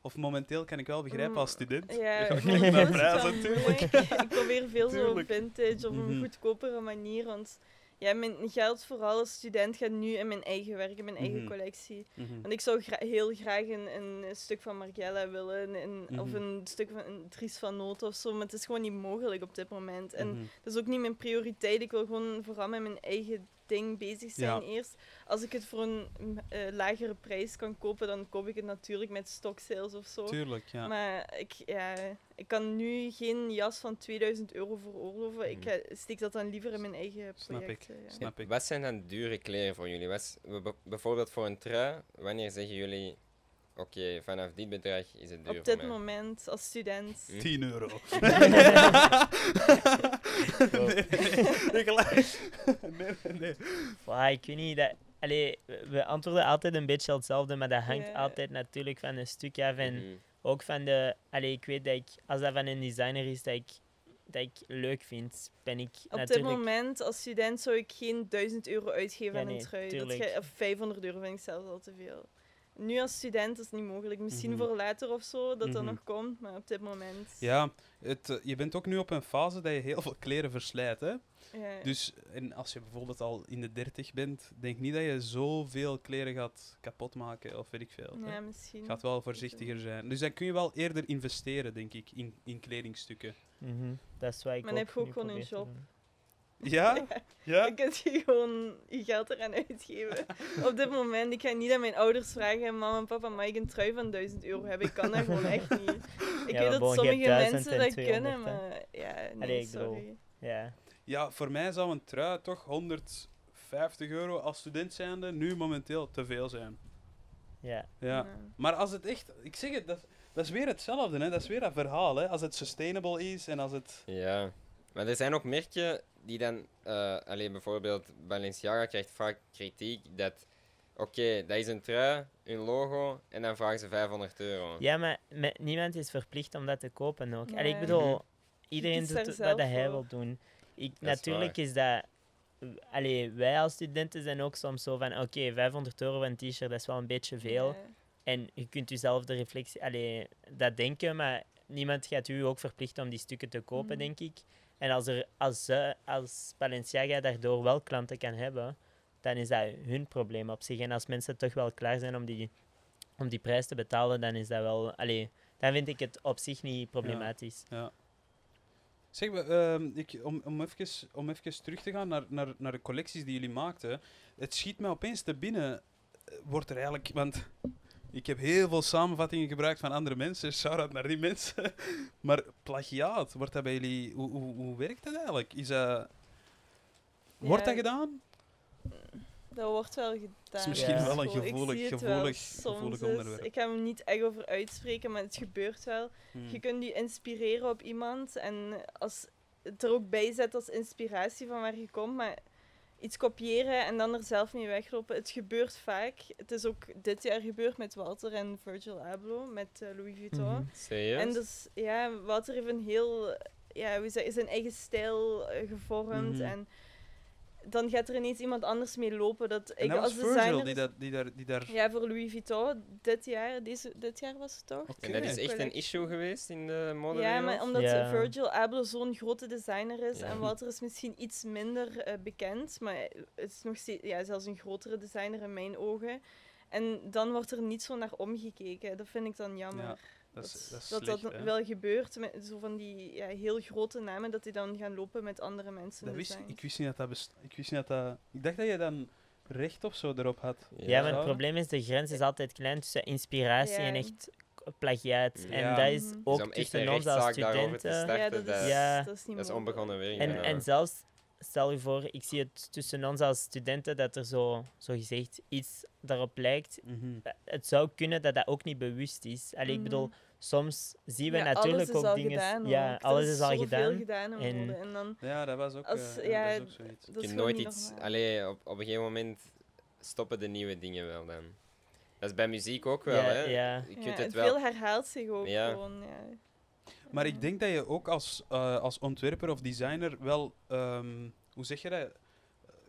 Of momenteel kan ik wel begrijpen als student. ja (laughs) is het prijs, natuurlijk. ik probeer veel zo Tuurlijk. vintage op een Mhm. goedkopere manier, want ja, mijn geld vooral als student gaat nu in mijn eigen werk, in mijn eigen Mhm. collectie. Mhm. Want ik zou gra- heel graag een, een stuk van Margiela willen, een, of Mhm. een stuk van een Dries van Noot of zo, maar het is gewoon niet mogelijk op dit moment. En dat is ook niet mijn prioriteit. Ik wil gewoon vooral met mijn eigen ding bezig zijn Ja. eerst. Als ik het voor een eh, lagere prijs kan kopen, dan koop ik het natuurlijk met stock sales of zo. Tuurlijk, ja. Maar ik, ja, ik kan nu geen jas van 2000 euro veroorloven. Ik Mhm. eh, steek dat dan liever in mijn eigen Snap ik. projecten. Ja. Snap ik. Wat zijn dan dure kleren voor jullie? Wat is- b- b- bijvoorbeeld voor een trui, wanneer zeggen jullie, oké, vanaf dit bedrag is het duur Op voor dit mij? moment, als student. Hm? 10 euro. (laughs) Nee, nee, nee, gelijk. (laughs) nee, nee, nee. Wow, ik weet niet, dat, allee, we- antwoorden altijd een beetje hetzelfde, maar dat hangt altijd natuurlijk van een stuk af. En Mhm. ook van de, allee, ik weet dat ik, als dat van een designer is dat ik, dat ik leuk vind, ben ik Op dit moment, als student, zou ik geen 1000 euro uitgeven Ja, aan een nee, trui. Dat of 500 euro vind ik zelfs al te veel. Nu als student is het niet mogelijk. Misschien Mhm. voor later of zo, dat dat Mhm. nog komt. Maar op dit moment... Ja, het, eh, je bent ook nu op een fase dat je heel veel kleren verslijt. Hè? ja. Dus en als je bijvoorbeeld al in de 30 bent, denk niet dat je zoveel kleren gaat kapot maken of weet ik veel. hè. ja, misschien. Gaat wel voorzichtiger zijn. Dus dan kun je wel eerder investeren, denk ik, in, in kledingstukken. Mhm, Dat is wat ik Maar dan ook heb je ook gewoon een job. (laughs) Ja? Ja? Dan kun je gewoon je geld eraan uitgeven. Op dit moment, ik ga niet aan mijn ouders vragen, mama en papa, mag ik een trui van 1000 euro hebben? Ik kan dat gewoon echt niet. (laughs) Ik Ja, weet dat sommige hebt 1000 mensen en dat 200, kunnen, hè. maar ja, nee, Allee, sorry. Ja. Ja, voor mij zou een trui toch 150 euro als student zijnde nu momenteel te veel zijn. Ja. Ja. Maar als het echt... Ik zeg het, dat, is- dat is weer hetzelfde, hè. Dat is weer dat verhaal, hè. Als het sustainable is en als het... Ja, maar er zijn ook merken die dan, eh alleen bijvoorbeeld Balenciaga krijgt vaak kritiek dat, oké, dat is een trui, een logo, en dan vragen ze 500 euro. ja, maar met, niemand is verplicht om dat te kopen ook. Allee, ik Nee. bedoel, Mhm. iedereen doet wat dat hij wil doen. Ik, is natuurlijk is dat... Allee, wij als studenten zijn ook soms zo van, oké, 500 euro voor een t-shirt, dat is wel een beetje veel. En je kunt jezelf de reflectie, allee, dat denken, maar niemand gaat u ook verplichten om die stukken te kopen, Mhm. denk ik. En als, er, als, ze, als Balenciaga daardoor wel klanten kan hebben, dan is dat hun probleem op zich. En als mensen toch wel klaar zijn om die, om die prijs te betalen, dan is dat wel, allee, dan vind ik het op zich niet problematisch. Ja. Zeg, maar, ehm, ik, om, om, even, om even terug te gaan naar, naar, naar de collecties die jullie maakten. Het schiet mij opeens te binnen. eh, Wordt er eigenlijk... Want ik heb heel veel samenvattingen gebruikt van andere mensen. (laughs) Shout-out naar die mensen. (laughs) maar plagiaat, wordt dat bij jullie... Hoe, hoe, hoe werkt dat eigenlijk? Is dat... Wordt Ja, dat gedaan? Dat wordt wel gedaan. misschien Ja. wel een gevoelig, het gevoelig, soms gevoelig eens. onderwerp. Ik ga hem niet echt over uitspreken, maar het gebeurt wel. Hmm. Je kunt je inspireren op iemand en als het er ook bij zet als inspiratie van waar je komt, maar iets kopiëren en dan er zelf mee weglopen, het gebeurt vaak. Het is ook dit jaar gebeurd met Walter en Virgil Abloh, met eh, Louis Vuitton. Mhm. Serieus? En dus, ja, Walter heeft een heel, ja, hoe zeg, zijn eigen stijl eh, gevormd Mhm. en dan gaat er ineens iemand anders mee lopen. Dat En ik dat was als Virgil designer... die, dat, die daar... Die daar... Ja, voor Louis Vuitton dit jaar, deze, dit jaar was het toch? Oké. En dat is echt een issue geweest in de mode Ja, maar omdat Ja. Virgil Abloh zo'n grote designer is Ja. en Walter is misschien iets minder eh, bekend, maar het is nog steeds, ja, zelfs een grotere designer in mijn ogen. En dan wordt er niet zo naar omgekeken. Dat vind ik dan jammer. Ja, dat is, dat is dat, slecht, dat hè. wel gebeurt met zo van die ja, heel grote namen, dat die dan gaan lopen met andere mensen. Dat wist, ik wist niet dat dat best, Ik wist niet dat dat... Ik dacht dat je dan recht of zo erop had. Ja, maar het probleem is, de grens is altijd klein tussen inspiratie en echt plagiaat. Ja. En dat is Mhm. Dus ook tussen een ons als studenten. starten, ja, dat is, Ja. dat is niet dat is mogelijk. onbegonnen werk. En, ja. en zelfs, stel je voor, ik zie het tussen ons als studenten dat er zo, zo gezegd iets daarop lijkt. Het zou kunnen dat dat ook niet bewust is. Allee, ik bedoel, Mhm. Soms zien we Ja, natuurlijk alles is ook al dingen. Gedaan, ja, ook. Alles is al gedaan. gedaan En-. En dan, Ja, dat was ook, Als- eh, ja, dat ook zoiets. je is nooit niet iets... Allee, op, op een gegeven moment stoppen de nieuwe dingen wel dan. Dat is bij muziek ook wel, Ja, hè. ja. Je kunt en het wel... Veel herhaalt zich ook Ja. gewoon. Ja. Maar ik denk dat je ook als, eh, als ontwerper of designer wel, ehm, hoe zeg je dat,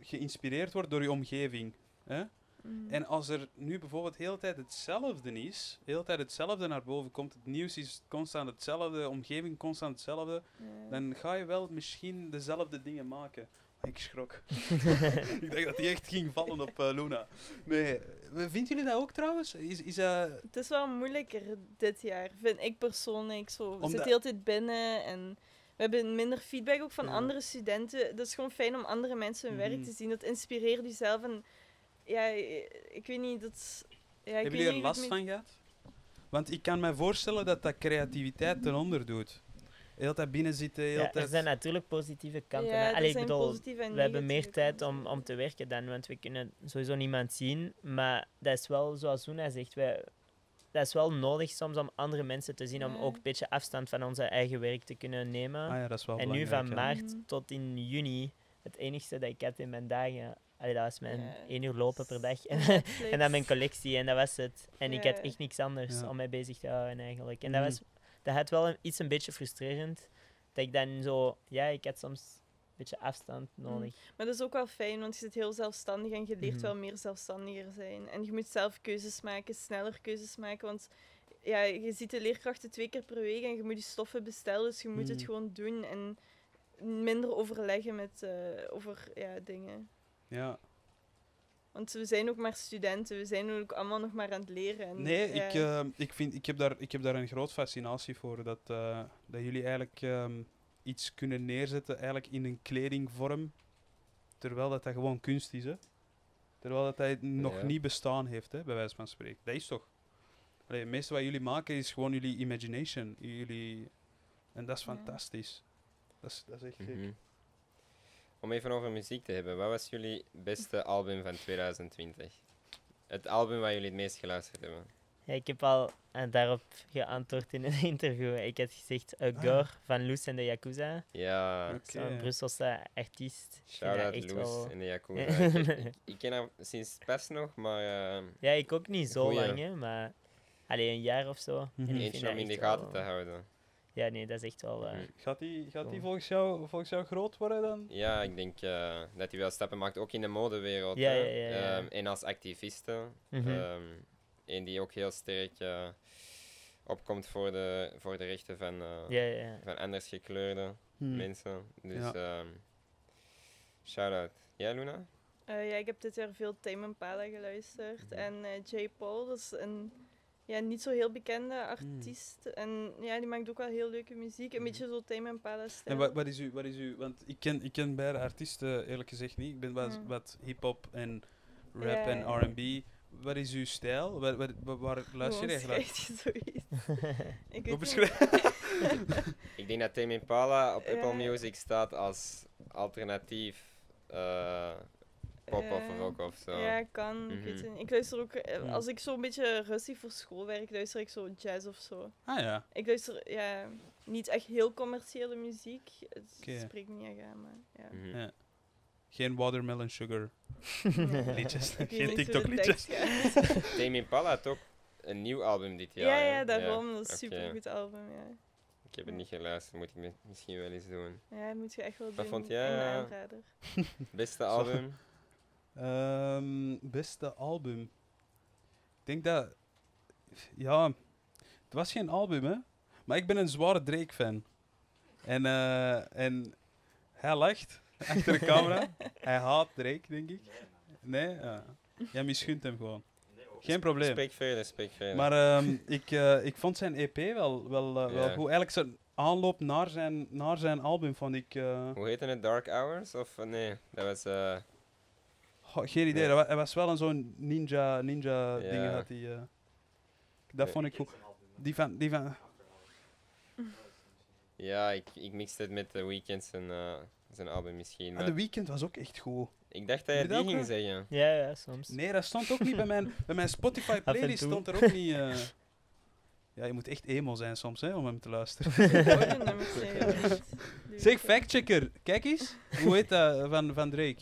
geïnspireerd wordt door je omgeving. Hè? Mhm. En als er nu bijvoorbeeld de hele tijd hetzelfde is, de hele tijd hetzelfde naar boven komt, het nieuws is constant hetzelfde, de omgeving constant hetzelfde, dan ga je wel misschien dezelfde dingen maken. Ik schrok. (laughs) (laughs) ik dacht dat die echt ging vallen op eh, Luna. Nee, vinden jullie dat ook trouwens? Is, is, eh, Het is wel moeilijker dit jaar, vind ik persoonlijk. Zo, we Omdat- zitten de hele tijd binnen en we hebben minder feedback ook van Ja. andere studenten. Het is gewoon fijn om andere mensen hun Mhm. werk te zien. Dat inspireert jezelf. En ja, ik weet niet, dat... Ja, ik hebben weet jullie er last van gehad? Want ik kan me voorstellen dat dat creativiteit ten onder doet. Heel tijd binnen zitten, heel Ja, er tijd... zijn natuurlijk positieve kanten. Ja, er Allee, ik bedoel, we hebben meer tijd om, om te werken dan, want we kunnen sowieso niemand zien. Maar dat is wel, zoals Oena zegt, wij, dat is wel nodig soms om andere mensen te zien, om ook een beetje afstand van onze eigen werk te kunnen nemen. Ah ja, dat is wel en nu van ja. maart Mhm. tot in juni, het enigste dat ik had in mijn dagen, allee, dat was mijn Ja. één uur lopen per dag. (laughs) En, en dan mijn collectie en dat was het. En ik had echt niks anders Ja. om mij bezig te houden eigenlijk. En dat, Mhm. was, dat had wel een, iets een beetje frustrerend. Dat ik dan zo, ja, ik had soms een beetje afstand Mhm. nodig. Maar dat is ook wel fijn, want je zit heel zelfstandig en je leert Mhm. wel meer zelfstandiger zijn. En je moet zelf keuzes maken, sneller keuzes maken. Want ja, je ziet de leerkrachten twee keer per week en je moet je stoffen bestellen, dus je moet het gewoon doen. En minder overleggen met, eh, over ja, dingen. Ja. Want we zijn ook maar studenten, we zijn ook allemaal nog maar aan het leren. En, Nee, ja, ik, eh, ik, vind, ik, heb daar, ik heb daar een groot fascinatie voor. Dat, eh, dat jullie eigenlijk ehm, iets kunnen neerzetten eigenlijk in een kledingvorm, terwijl dat, dat gewoon kunst is. Hè? Terwijl dat hij nog Ja. niet bestaan heeft, hè, bij wijze van spreken. Dat is toch... Allee, het meeste wat jullie maken is gewoon jullie imagination. Jullie... En dat is Ja. fantastisch. Dat is, dat is echt gek. Mhm. Om even over muziek te hebben, wat was jullie beste album van 2020? Het album waar jullie het meest geluisterd hebben? Ja, ik heb al eh, daarop geantwoord in een (laughs) interview. Ik had gezegd uh, Ah. Van Loes en de Yakuza. Ja, Oké. Zo'n Brusselse artiest. Shout-out Loes wel- in de (laughs) Yakuza. ik, ik, ik ken haar sinds pas nog, maar eh, Ja, ik ook niet zo Goeie. lang, hè, maar alleen een jaar of zo. En ik eentje om in de gaten wel- te houden. Ja, nee, dat is echt wel. eh, Mhm. Gaat die, gaat die volgens, jou, volgens jou groot worden dan? Ja, ik denk eh, dat hij wel stappen maakt, ook in de modewereld. Ja, hè. ja, ja, ja. Ehm, en als activiste. en die ook heel sterk eh, opkomt voor de, voor de rechten van, eh, ja, ja, ja. van anders gekleurde Hmm. mensen. Dus Ja. ehm shout-out. Ja, Luna? Eh, ja, ik heb dit jaar veel Tame Impala geluisterd. Mhm. En eh J. Paul, dat is een ja, niet zo heel bekende artiest. En ja, die maakt ook wel heel leuke muziek. Een Mhm. beetje zo Tame Impala En stijl. wat, wat is u, wat is u, want ik ken, ik ken beide artiesten eerlijk gezegd niet. Ik ben wat, Hmm. wat hip-hop en rap Ja, en. RB. Wat is uw stijl? Waar, waar, waar- waar luister je Hoe eigenlijk? je zoiets? (laughs) Ik Hoe beschrijf (laughs) Ik denk dat Tame Impala op Ja. Apple Music staat als alternatief eh, pop of rock of zo. Ja, kan. Ik weet Mhm. het niet. Ik luister ook, eh, Hmm. als ik zo'n beetje rustig voor school werk, luister ik zo jazz of zo. Ah ja. Ik luister ja, niet echt heel commerciële muziek. Het Oké. spreekt me niet echt aan, maar ja. Mhm. Ja. Geen watermelon sugar Nee. liedjes. (laughs) Geen TikTok liedjes. (laughs) Tame Impala had ook een nieuw album dit jaar. Ja, ja, daarom. Dat is een oké. super goed album. Ja. Ik heb het niet geluisterd, moet ik mi- misschien wel eens doen. ja, dat moet je echt wel Wat doen. vond jij, eh. Beste (laughs) album? Ehm, beste album. Ik denk dat... Ja, het was geen album, hè. Maar ik ben een zware Drake-fan. En, eh, en hij lacht (laughs) achter de camera. hij haat Drake, denk ik. Nee? Ja. Jij misgunt hem gewoon. Geen probleem. Spreek verder, spreek verder. Maar ehm, ik, eh, ik vond zijn EP wel, wel, eh, wel Ja. goed. Eigenlijk zijn aanloop naar zijn, naar zijn album vond ik... eh, Hoe heette het? Dark Hours? Of nee, dat was... eh, Goh, geen idee. Hij was wel een zo'n ninja, ninja Ja. dingen had hij. eh. dat Nee. vond ik goed. Die van, die van, ja, ik, ik mixte het met The Weeknd zijn, eh, zijn album misschien. ah, Maar The Weeknd was ook echt goed. ik dacht dat dat die ging zeggen. ja, ja, soms. Nee, dat stond ook niet bij mijn, bij mijn Spotify (laughs) playlist. Stond er ook niet. eh. Ja, je moet echt emo zijn soms hè, om hem te luisteren. (laughs) Die (laughs) zeg, factchecker, kijk eens. Hoe heet dat eh, van, van Drake?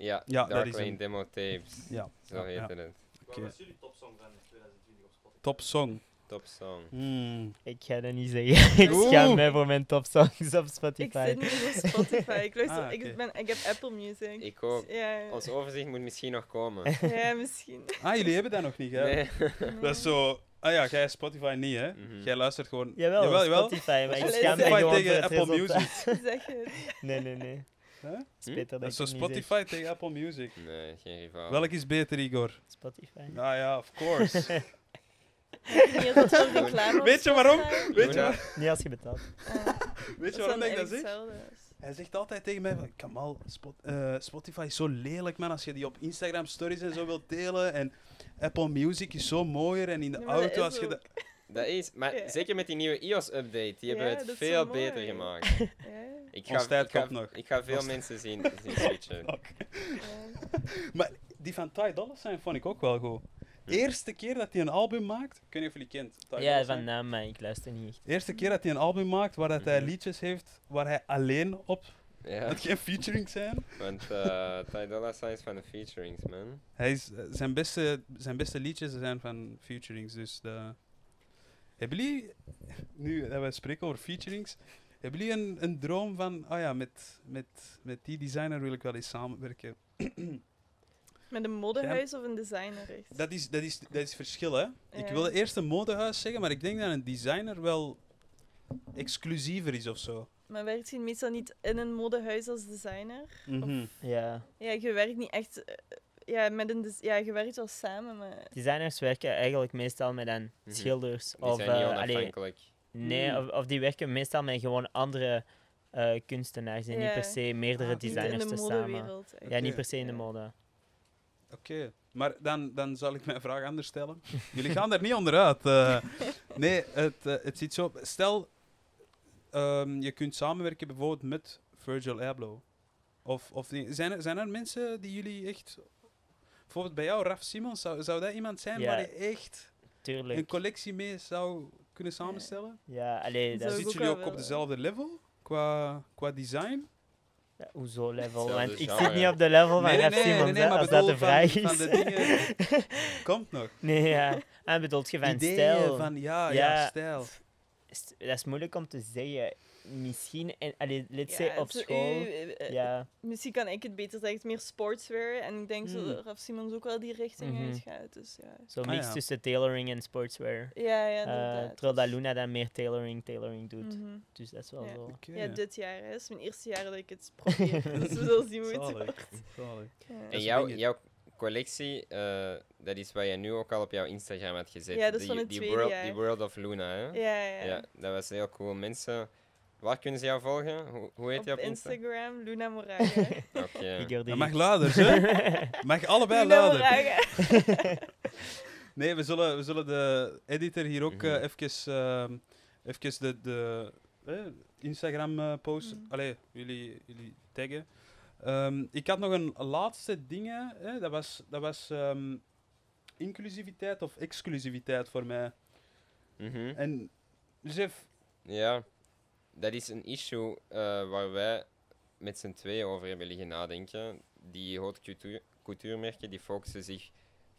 Ja, Ja, dat Dark is Lane hem. Demo Tapes. Ja, Zo ja, heette ja. het. Oké. Wat was jullie topsong van 2020 op Spotify? top song. Top song. Hmm. Ik ga dat niet zeggen. (laughs) ik schaam mij voor mijn top songs op Ik Spotify. zit niet op Spotify. Ik, luister, Ah, ik, ben, ik heb Apple Music. Ik ook. Ja, Ons overzicht moet misschien nog komen. (laughs) ja misschien. Ah, jullie hebben dat nog niet, hè? Nee. Dat is zo... Ah ja, jij Spotify niet, hè? Mhm. Jij luistert gewoon... Jawel, jawel, jawel. Spotify, maar ik schaam mij gewoon tegen voor het Apple resultaat. Zeg het. Nee, nee, nee. Het beter Dat dat is zo het zeg. Spotify tegen Apple Music. Nee, geen rivaal. Welk is beter, Igor? Spotify. Ah ja, of course. (laughs) (laughs) Weet je waarom? Weet je, Niet als je betaalt. (laughs) Weet je waarom ik dan dat zeg? Hij zegt altijd tegen mij van, Kamal, Spot, eh, Spotify is zo lelijk, man. Als je die op Instagram stories en zo wilt delen. En Apple Music is zo mooier. En in de Nee, auto, als je dat... Dat is, maar Ja. zeker met die nieuwe iOS-update, die hebben Ja, het is zo veel beter gemaakt. Ja, Ik Ons tijd ik ga, nog. Ik ga veel Ons- mensen zien, zien (laughs) switchen. Maar die van Ty Dolla Sign vond ik ook wel goed. Eerste keer dat hij een album maakt... Ik weet niet of jullie kent. Ty Ja, van naam, maar ik luister niet echt. Eerste keer dat hij een album maakt waar dat hij Mhm. liedjes heeft waar hij alleen op... Ja, Dat geen featuring zijn. want uh, Ty Dolla Sign is van de featurings, man. Hij is, eh, zijn, beste, zijn beste liedjes zijn van featurings. Dus de... Hebben jullie, nu dat wij spreken over featurings, hebben jullie een, een droom van, oh ja, met, met, met die designer wil ik wel eens samenwerken? (clears throat) Met een modehuis of een designer echt? Dat is, dat is, dat is verschil, hè? Ik wilde eerst een modehuis zeggen, maar ik denk dat een designer wel exclusiever is of zo. Maar werkt je meestal niet in een modehuis als designer? Mhm. Ja, Ja, je werkt niet echt... eh, Ja, met een ja, je werkt wel samen, maar... designers werken eigenlijk meestal met een Mhm. schilders. Die of, zijn niet eh, allee. Nee, Hmm. of, of die werken meestal met gewoon andere eh, kunstenaars en niet per se meerdere Ah, designers in de te samen. Ja, niet per se in de mode. Oké, maar dan, dan zal ik mijn vraag anders stellen. (laughs) Jullie gaan er niet onderuit. eh. (laughs) nee, het, eh, het ziet zo... Stel, ehm, je kunt samenwerken bijvoorbeeld met Virgil Abloh. Of, of die- zijn, er, zijn er mensen die jullie echt... Bijvoorbeeld bij jou, Raf Simons, zou, zou dat iemand zijn Ja. waar je echt Tuurlijk. een collectie mee zou kunnen samenstellen? Ja, allee, dat Zitten ook jullie wel ook op dezelfde level qua, qua design? ja, hoezo level? Hetzelfde Want ik genre. zit niet op de level van Raf Simons, hè, maar als dat de bedoel, vraag van, is. Van de dingen... (laughs) Komt nog. nee, ja. En bedoelt je van Ideeën stijl? van, ja, ja, Ja. stijl. Dat is moeilijk om te zeggen. Misschien, en, allee, let's Ja, say op school. u- eh, eh, Ja, Misschien kan ik het beter zeggen, meer sportswear. En ik denk Hmm. dat Raf Simons ook wel die richting Mhm. uitgaat. Dus ja. zo Ah, mix ja. tussen tailoring en sportswear. Ja, ja, Eh, inderdaad. terwijl dat Luna dan meer tailoring, tailoring doet. Mhm. Dus dat is wel Ja. zo. Ja, dit jaar. Hè. Is mijn eerste jaar dat ik het probeer. dus we zullen zien hoe het wordt. En jouw, jouw collectie, eh, dat is wat je nu ook al op jouw Instagram had gezet. Ja, dat is die, van het die, tweede world, jaar. die World of Luna, hè? Ja, ja. Ja, dat was heel cool. Mensen, waar kunnen ze jou volgen? Hoe, hoe heet je op Insta? Instagram, Luna Moraga. (laughs) Oké. Dat mag luider, hè? (laughs) Mag allebei Luna luider. Moraga. (laughs) Nee, we zullen, we zullen de editor hier ook eh, Mhm. even, ehm, even de, de eh, Instagram-post... Mhm. Allee, jullie, jullie taggen. Ehm, ik had nog een laatste ding. hè. Dat was, dat was ehm, inclusiviteit of exclusiviteit voor mij. Mhm. En Jeff, Ja, dat is een issue eh, waar wij met z'n tweeën over hebben liggen nadenken. Die haute couture, couturemerken die focussen zich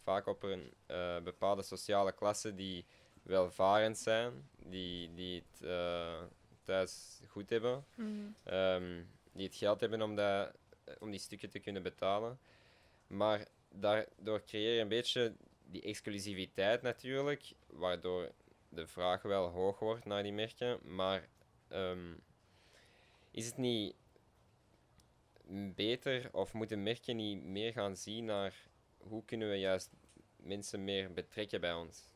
vaak op een eh, bepaalde sociale klasse die welvarend zijn, die, die het eh, thuis goed hebben, Mhm. ehm, die het geld hebben om, dat, om die stukken te kunnen betalen. Maar daardoor creëer je een beetje die exclusiviteit natuurlijk, waardoor de vraag wel hoog wordt naar die merken. Maar ehm, is het niet beter of moeten merken niet meer gaan zien naar hoe kunnen we juist mensen meer betrekken bij ons?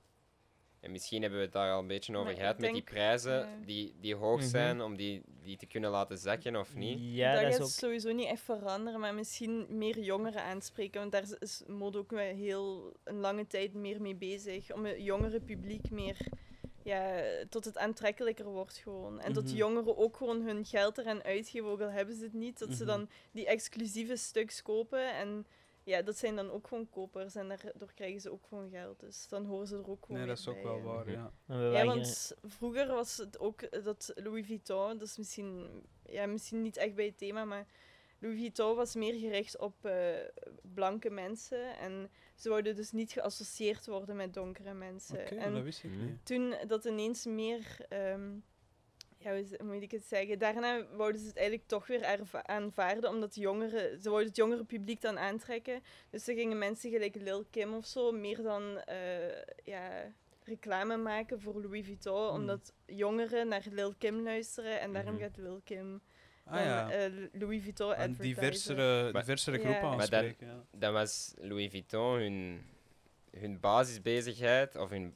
En misschien hebben we het daar al een beetje over Maar gehad met die prijzen ja. die, die hoog Mhm. zijn om die, die te kunnen laten zakken of niet. Ja, dat dat is gaat ook... sowieso niet echt veranderen, maar misschien meer jongeren aanspreken. Want daar is- is mode ook wel heel een lange tijd meer mee bezig. Om het jongere publiek meer ja, tot het aantrekkelijker wordt gewoon. En dat Mhm. jongeren ook gewoon hun geld eraan uitgeven, ook al hebben ze het niet. Dat ze Mhm. dan die exclusieve stuks kopen. En ja, dat zijn dan ook gewoon kopers. En daardoor krijgen ze ook gewoon geld. Dus dan horen ze er ook gewoon nee, dat is ook bij, wel ja. waar, ja. Ja, want vroeger was het ook dat Louis Vuitton, dat is misschien, ja, misschien niet echt bij het thema, maar Louis Vuitton was meer gericht op eh, blanke mensen en ze wouden dus niet geassocieerd worden met donkere mensen. Oké, en dat wist ik niet. toen dat ineens meer, ehm, ja, hoe, moet ik het zeggen, daarna wouden ze het eigenlijk toch weer aanvaarden, omdat jongeren, ze wouden het jongere publiek dan aantrekken. Dus ze gingen mensen gelijk Lil Kim of zo meer dan eh, ja, reclame maken voor Louis Vuitton, Hmm. omdat jongeren naar Lil Kim luisteren en daarom Mhm. gaat Lil Kim Ah dan ja, eh, Louis Vuitton een advertisen. diversere, Maar- diversere Ja. groep Maar dat- aanspreken. ja. Dan was Louis Vuitton hun, hun basisbezigheid of hun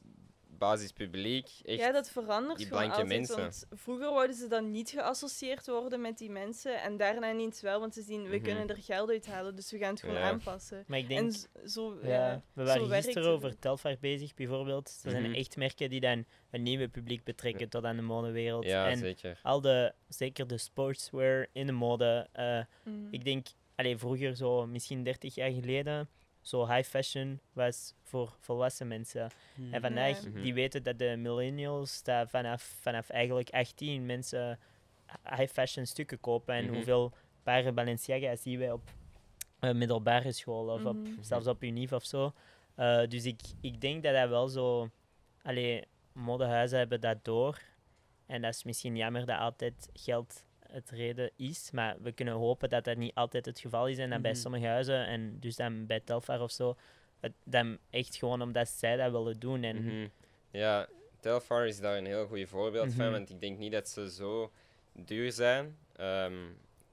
basispubliek echt Ja, dat verandert die gewoon blanke altijd. mensen. Want vroeger wouden ze dan niet geassocieerd worden met die mensen. En daarna ineens wel, want ze zien, we Mhm. kunnen er geld uithalen. Dus we gaan het gewoon Ja. aanpassen. Maar ik denk... En zo, Ja, we waren gisteren het. over Telfar bezig, bijvoorbeeld. Er zijn Mhm. echt merken die dan een nieuwe publiek betrekken tot aan de modewereld. Ja, en zeker. al de, zeker de sportswear in de mode. eh, Mhm. ik denk, allee, vroeger, zo misschien 30 jaar geleden, zo high fashion was voor volwassen mensen. Hmm. En vandaag, Mhm. die weten dat de millennials dat vanaf, vanaf eigenlijk 18 mensen high fashion stukken kopen. En Mhm. hoeveel paren Balenciaga zien wij op eh, middelbare school of op, Mhm. zelfs op Univ of zo. Eh, dus ik, ik denk dat dat wel zo... Allee, modehuizen hebben dat door. En dat is misschien jammer dat altijd geld het reden is. Maar we kunnen hopen dat dat niet altijd het geval is. En dat bij Mhm. sommige huizen, en dus dan bij Telfar of zo, het, dan echt gewoon omdat zij dat willen doen. En Mhm. Ja, Telfar is daar een heel goed voorbeeld van, Mhm. want ik denk niet dat ze zo duur zijn. Ehm,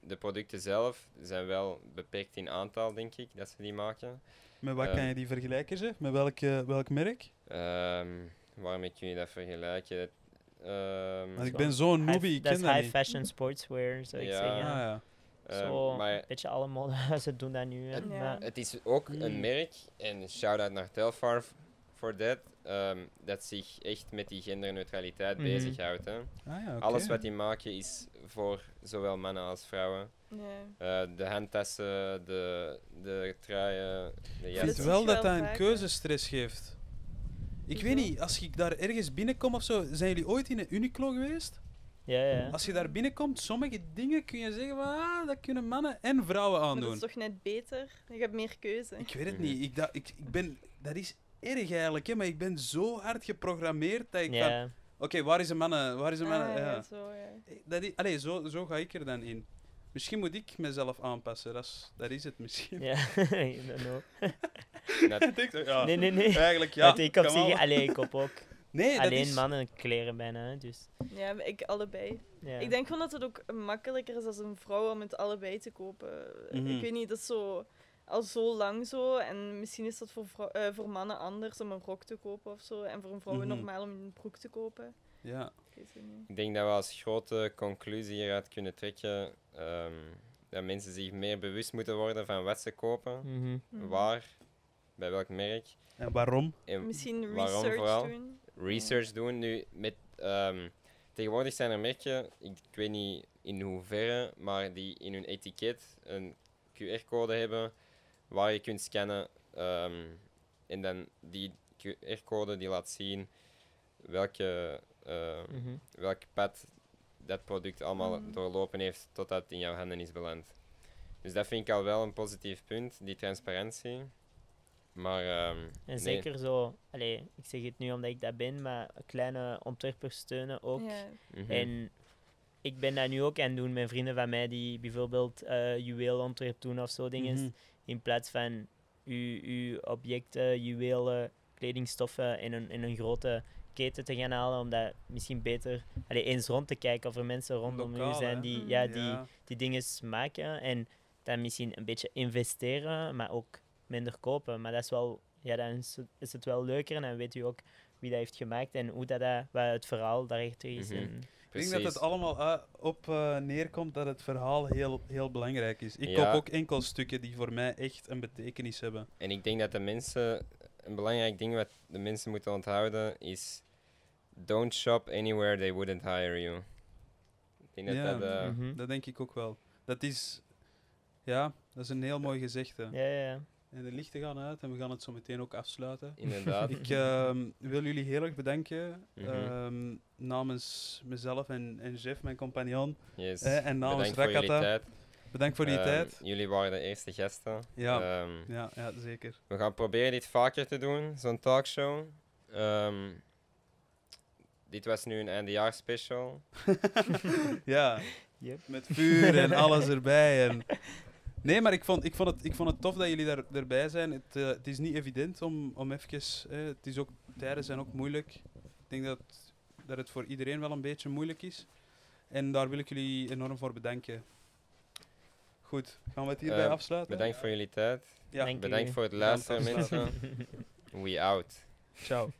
de producten zelf zijn wel beperkt in aantal, denk ik, dat ze die maken. Met wat kan je die vergelijken, zeg? Met welk, welk merk? Ehm, waarmee kun je dat vergelijken? Ehm, Want ik ben zo'n noobie, ik dat ken is dat high niet. fashion sportswear, zou ik Ja. zeggen. Ah, ja. Ehm, Zo, maar een beetje alle modehuizen (laughs) doen dat nu. Het- Ja. Het is ook een Mm. merk, en shout-out naar Telfar voor dat, ehm, dat zich echt met die genderneutraliteit Mhm. bezighoudt. Hè. Ah, ja, oké. Alles wat die maken is voor zowel mannen als vrouwen. Ja. Eh, de handtassen, de, de truien, de Ik vind zie wel dat dat een keuzestress geeft. Ik weet Hoezo? niet, als ik daar ergens binnenkom of zo, zijn jullie ooit in een Uniqlo geweest? Ja, ja. Als je daar binnenkomt, sommige dingen kun je zeggen van, ah, dat kunnen mannen en vrouwen Maar dat aandoen. is toch net beter? Je hebt meer keuze. Ik weet het Mhm. niet. Ik, dat, ik, ik ben, dat is erg eigenlijk, hè, maar ik ben zo hard geprogrammeerd dat ik van, Ja, oké, waar is een mannen? Waar is een mannen? Ah, ja. ja, zo, ja. Dat is, allee, zo, zo ga ik er dan in. Misschien moet ik mezelf aanpassen, dat is, dat is het misschien. ja. (laughs) I don't know. (laughs) Net- (laughs) Ik denk zo, ja, Nee, nee, nee. Eigenlijk ja. Want ik kan kan zeggen, wel. allee, ik koop ook nee, dat alleen is, mannen kleren bijna, dus Ja, ik allebei. ja. Ik denk gewoon dat het ook makkelijker is als een vrouw om het allebei te kopen. Mhm. Ik weet niet, dat is zo, al zo lang zo. En misschien is dat voor, eh, voor mannen anders om een rok te kopen of zo. En voor een vrouw Mhm. normaal om een broek te kopen. Ja. Ik denk dat we als grote conclusie hieruit kunnen trekken ehm, dat mensen zich meer bewust moeten worden van wat ze kopen, Mhm. Mhm. waar, bij welk merk. En waarom? En Misschien waarom research vooral? doen. research doen. Nu, met, ehm, tegenwoordig zijn er merken, ik, ik weet niet in hoeverre, maar die in hun etiket een QR-code hebben waar je kunt scannen. ehm, en dan die QR-code die laat zien welke, ehm, Mhm. welk pad dat product allemaal Mhm. doorlopen heeft totdat het in jouw handen is beland. Dus dat vind ik al wel een positief punt, die transparantie. Maar ehm, En nee. zeker zo, allee, ik zeg het nu omdat ik dat ben, maar kleine ontwerpers steunen ook. Mhm. En ik ben dat nu ook aan het doen met vrienden van mij die bijvoorbeeld eh juweelontwerp doen of zo dingen. In plaats van uw, uw objecten, juwelen, kledingstoffen in een, in een grote keten te gaan halen. Om dat misschien beter allee, eens rond te kijken of er mensen rondom Lokaal, u zijn die, Mhm. ja, die, Ja. die dingen maken. En dan misschien een beetje investeren, maar ook minder kopen. Maar dat is wel, ja, dan is het, is het wel leuker en dan weet u ook wie dat heeft gemaakt en hoe dat, dat wat het verhaal daarachter is. Mhm. En, Ik denk dat het allemaal eh, op eh, neerkomt dat het verhaal heel, heel belangrijk is. Ik Ja. koop ook enkel stukken die voor mij echt een betekenis hebben. En ik denk dat de mensen, een belangrijk ding wat de mensen moeten onthouden is: don't shop anywhere they wouldn't hire you. Ik denk dat Ja. dat. eh, Mhm. Dat denk ik ook wel. Dat is, ja, dat is een heel mooi gezegde. Ja, ja, ja. En de lichten gaan uit en we gaan het zo meteen ook afsluiten. Inderdaad. (laughs) Ik ehm, wil jullie heel erg bedanken Mhm. ehm, namens mezelf en, en Jeff, mijn compagnon. Yes. Eh, en namens Bedankt voor jullie Rakata. tijd. Bedankt voor die Ehm, tijd. Jullie waren de eerste gasten. Ja. Ehm, Ja, ja, zeker. we gaan proberen dit vaker te doen, zo'n talkshow. Ehm, dit was nu een eindejaarspecial. (laughs) Ja, Yep. met vuur en alles (laughs) erbij. En... Nee, maar ik vond, ik, vond het, ik vond het tof dat jullie daar, erbij zijn. Het, eh, het is niet evident om, om even... eh, het is ook, tijden zijn ook moeilijk. Ik denk dat, dat het voor iedereen wel een beetje moeilijk is. En daar wil ik jullie enorm voor bedanken. Goed, gaan we het hierbij Eh, afsluiten? Bedankt voor jullie tijd. Ja, Dank Bedankt u. voor het luisteren, mensen. We out. Ciao.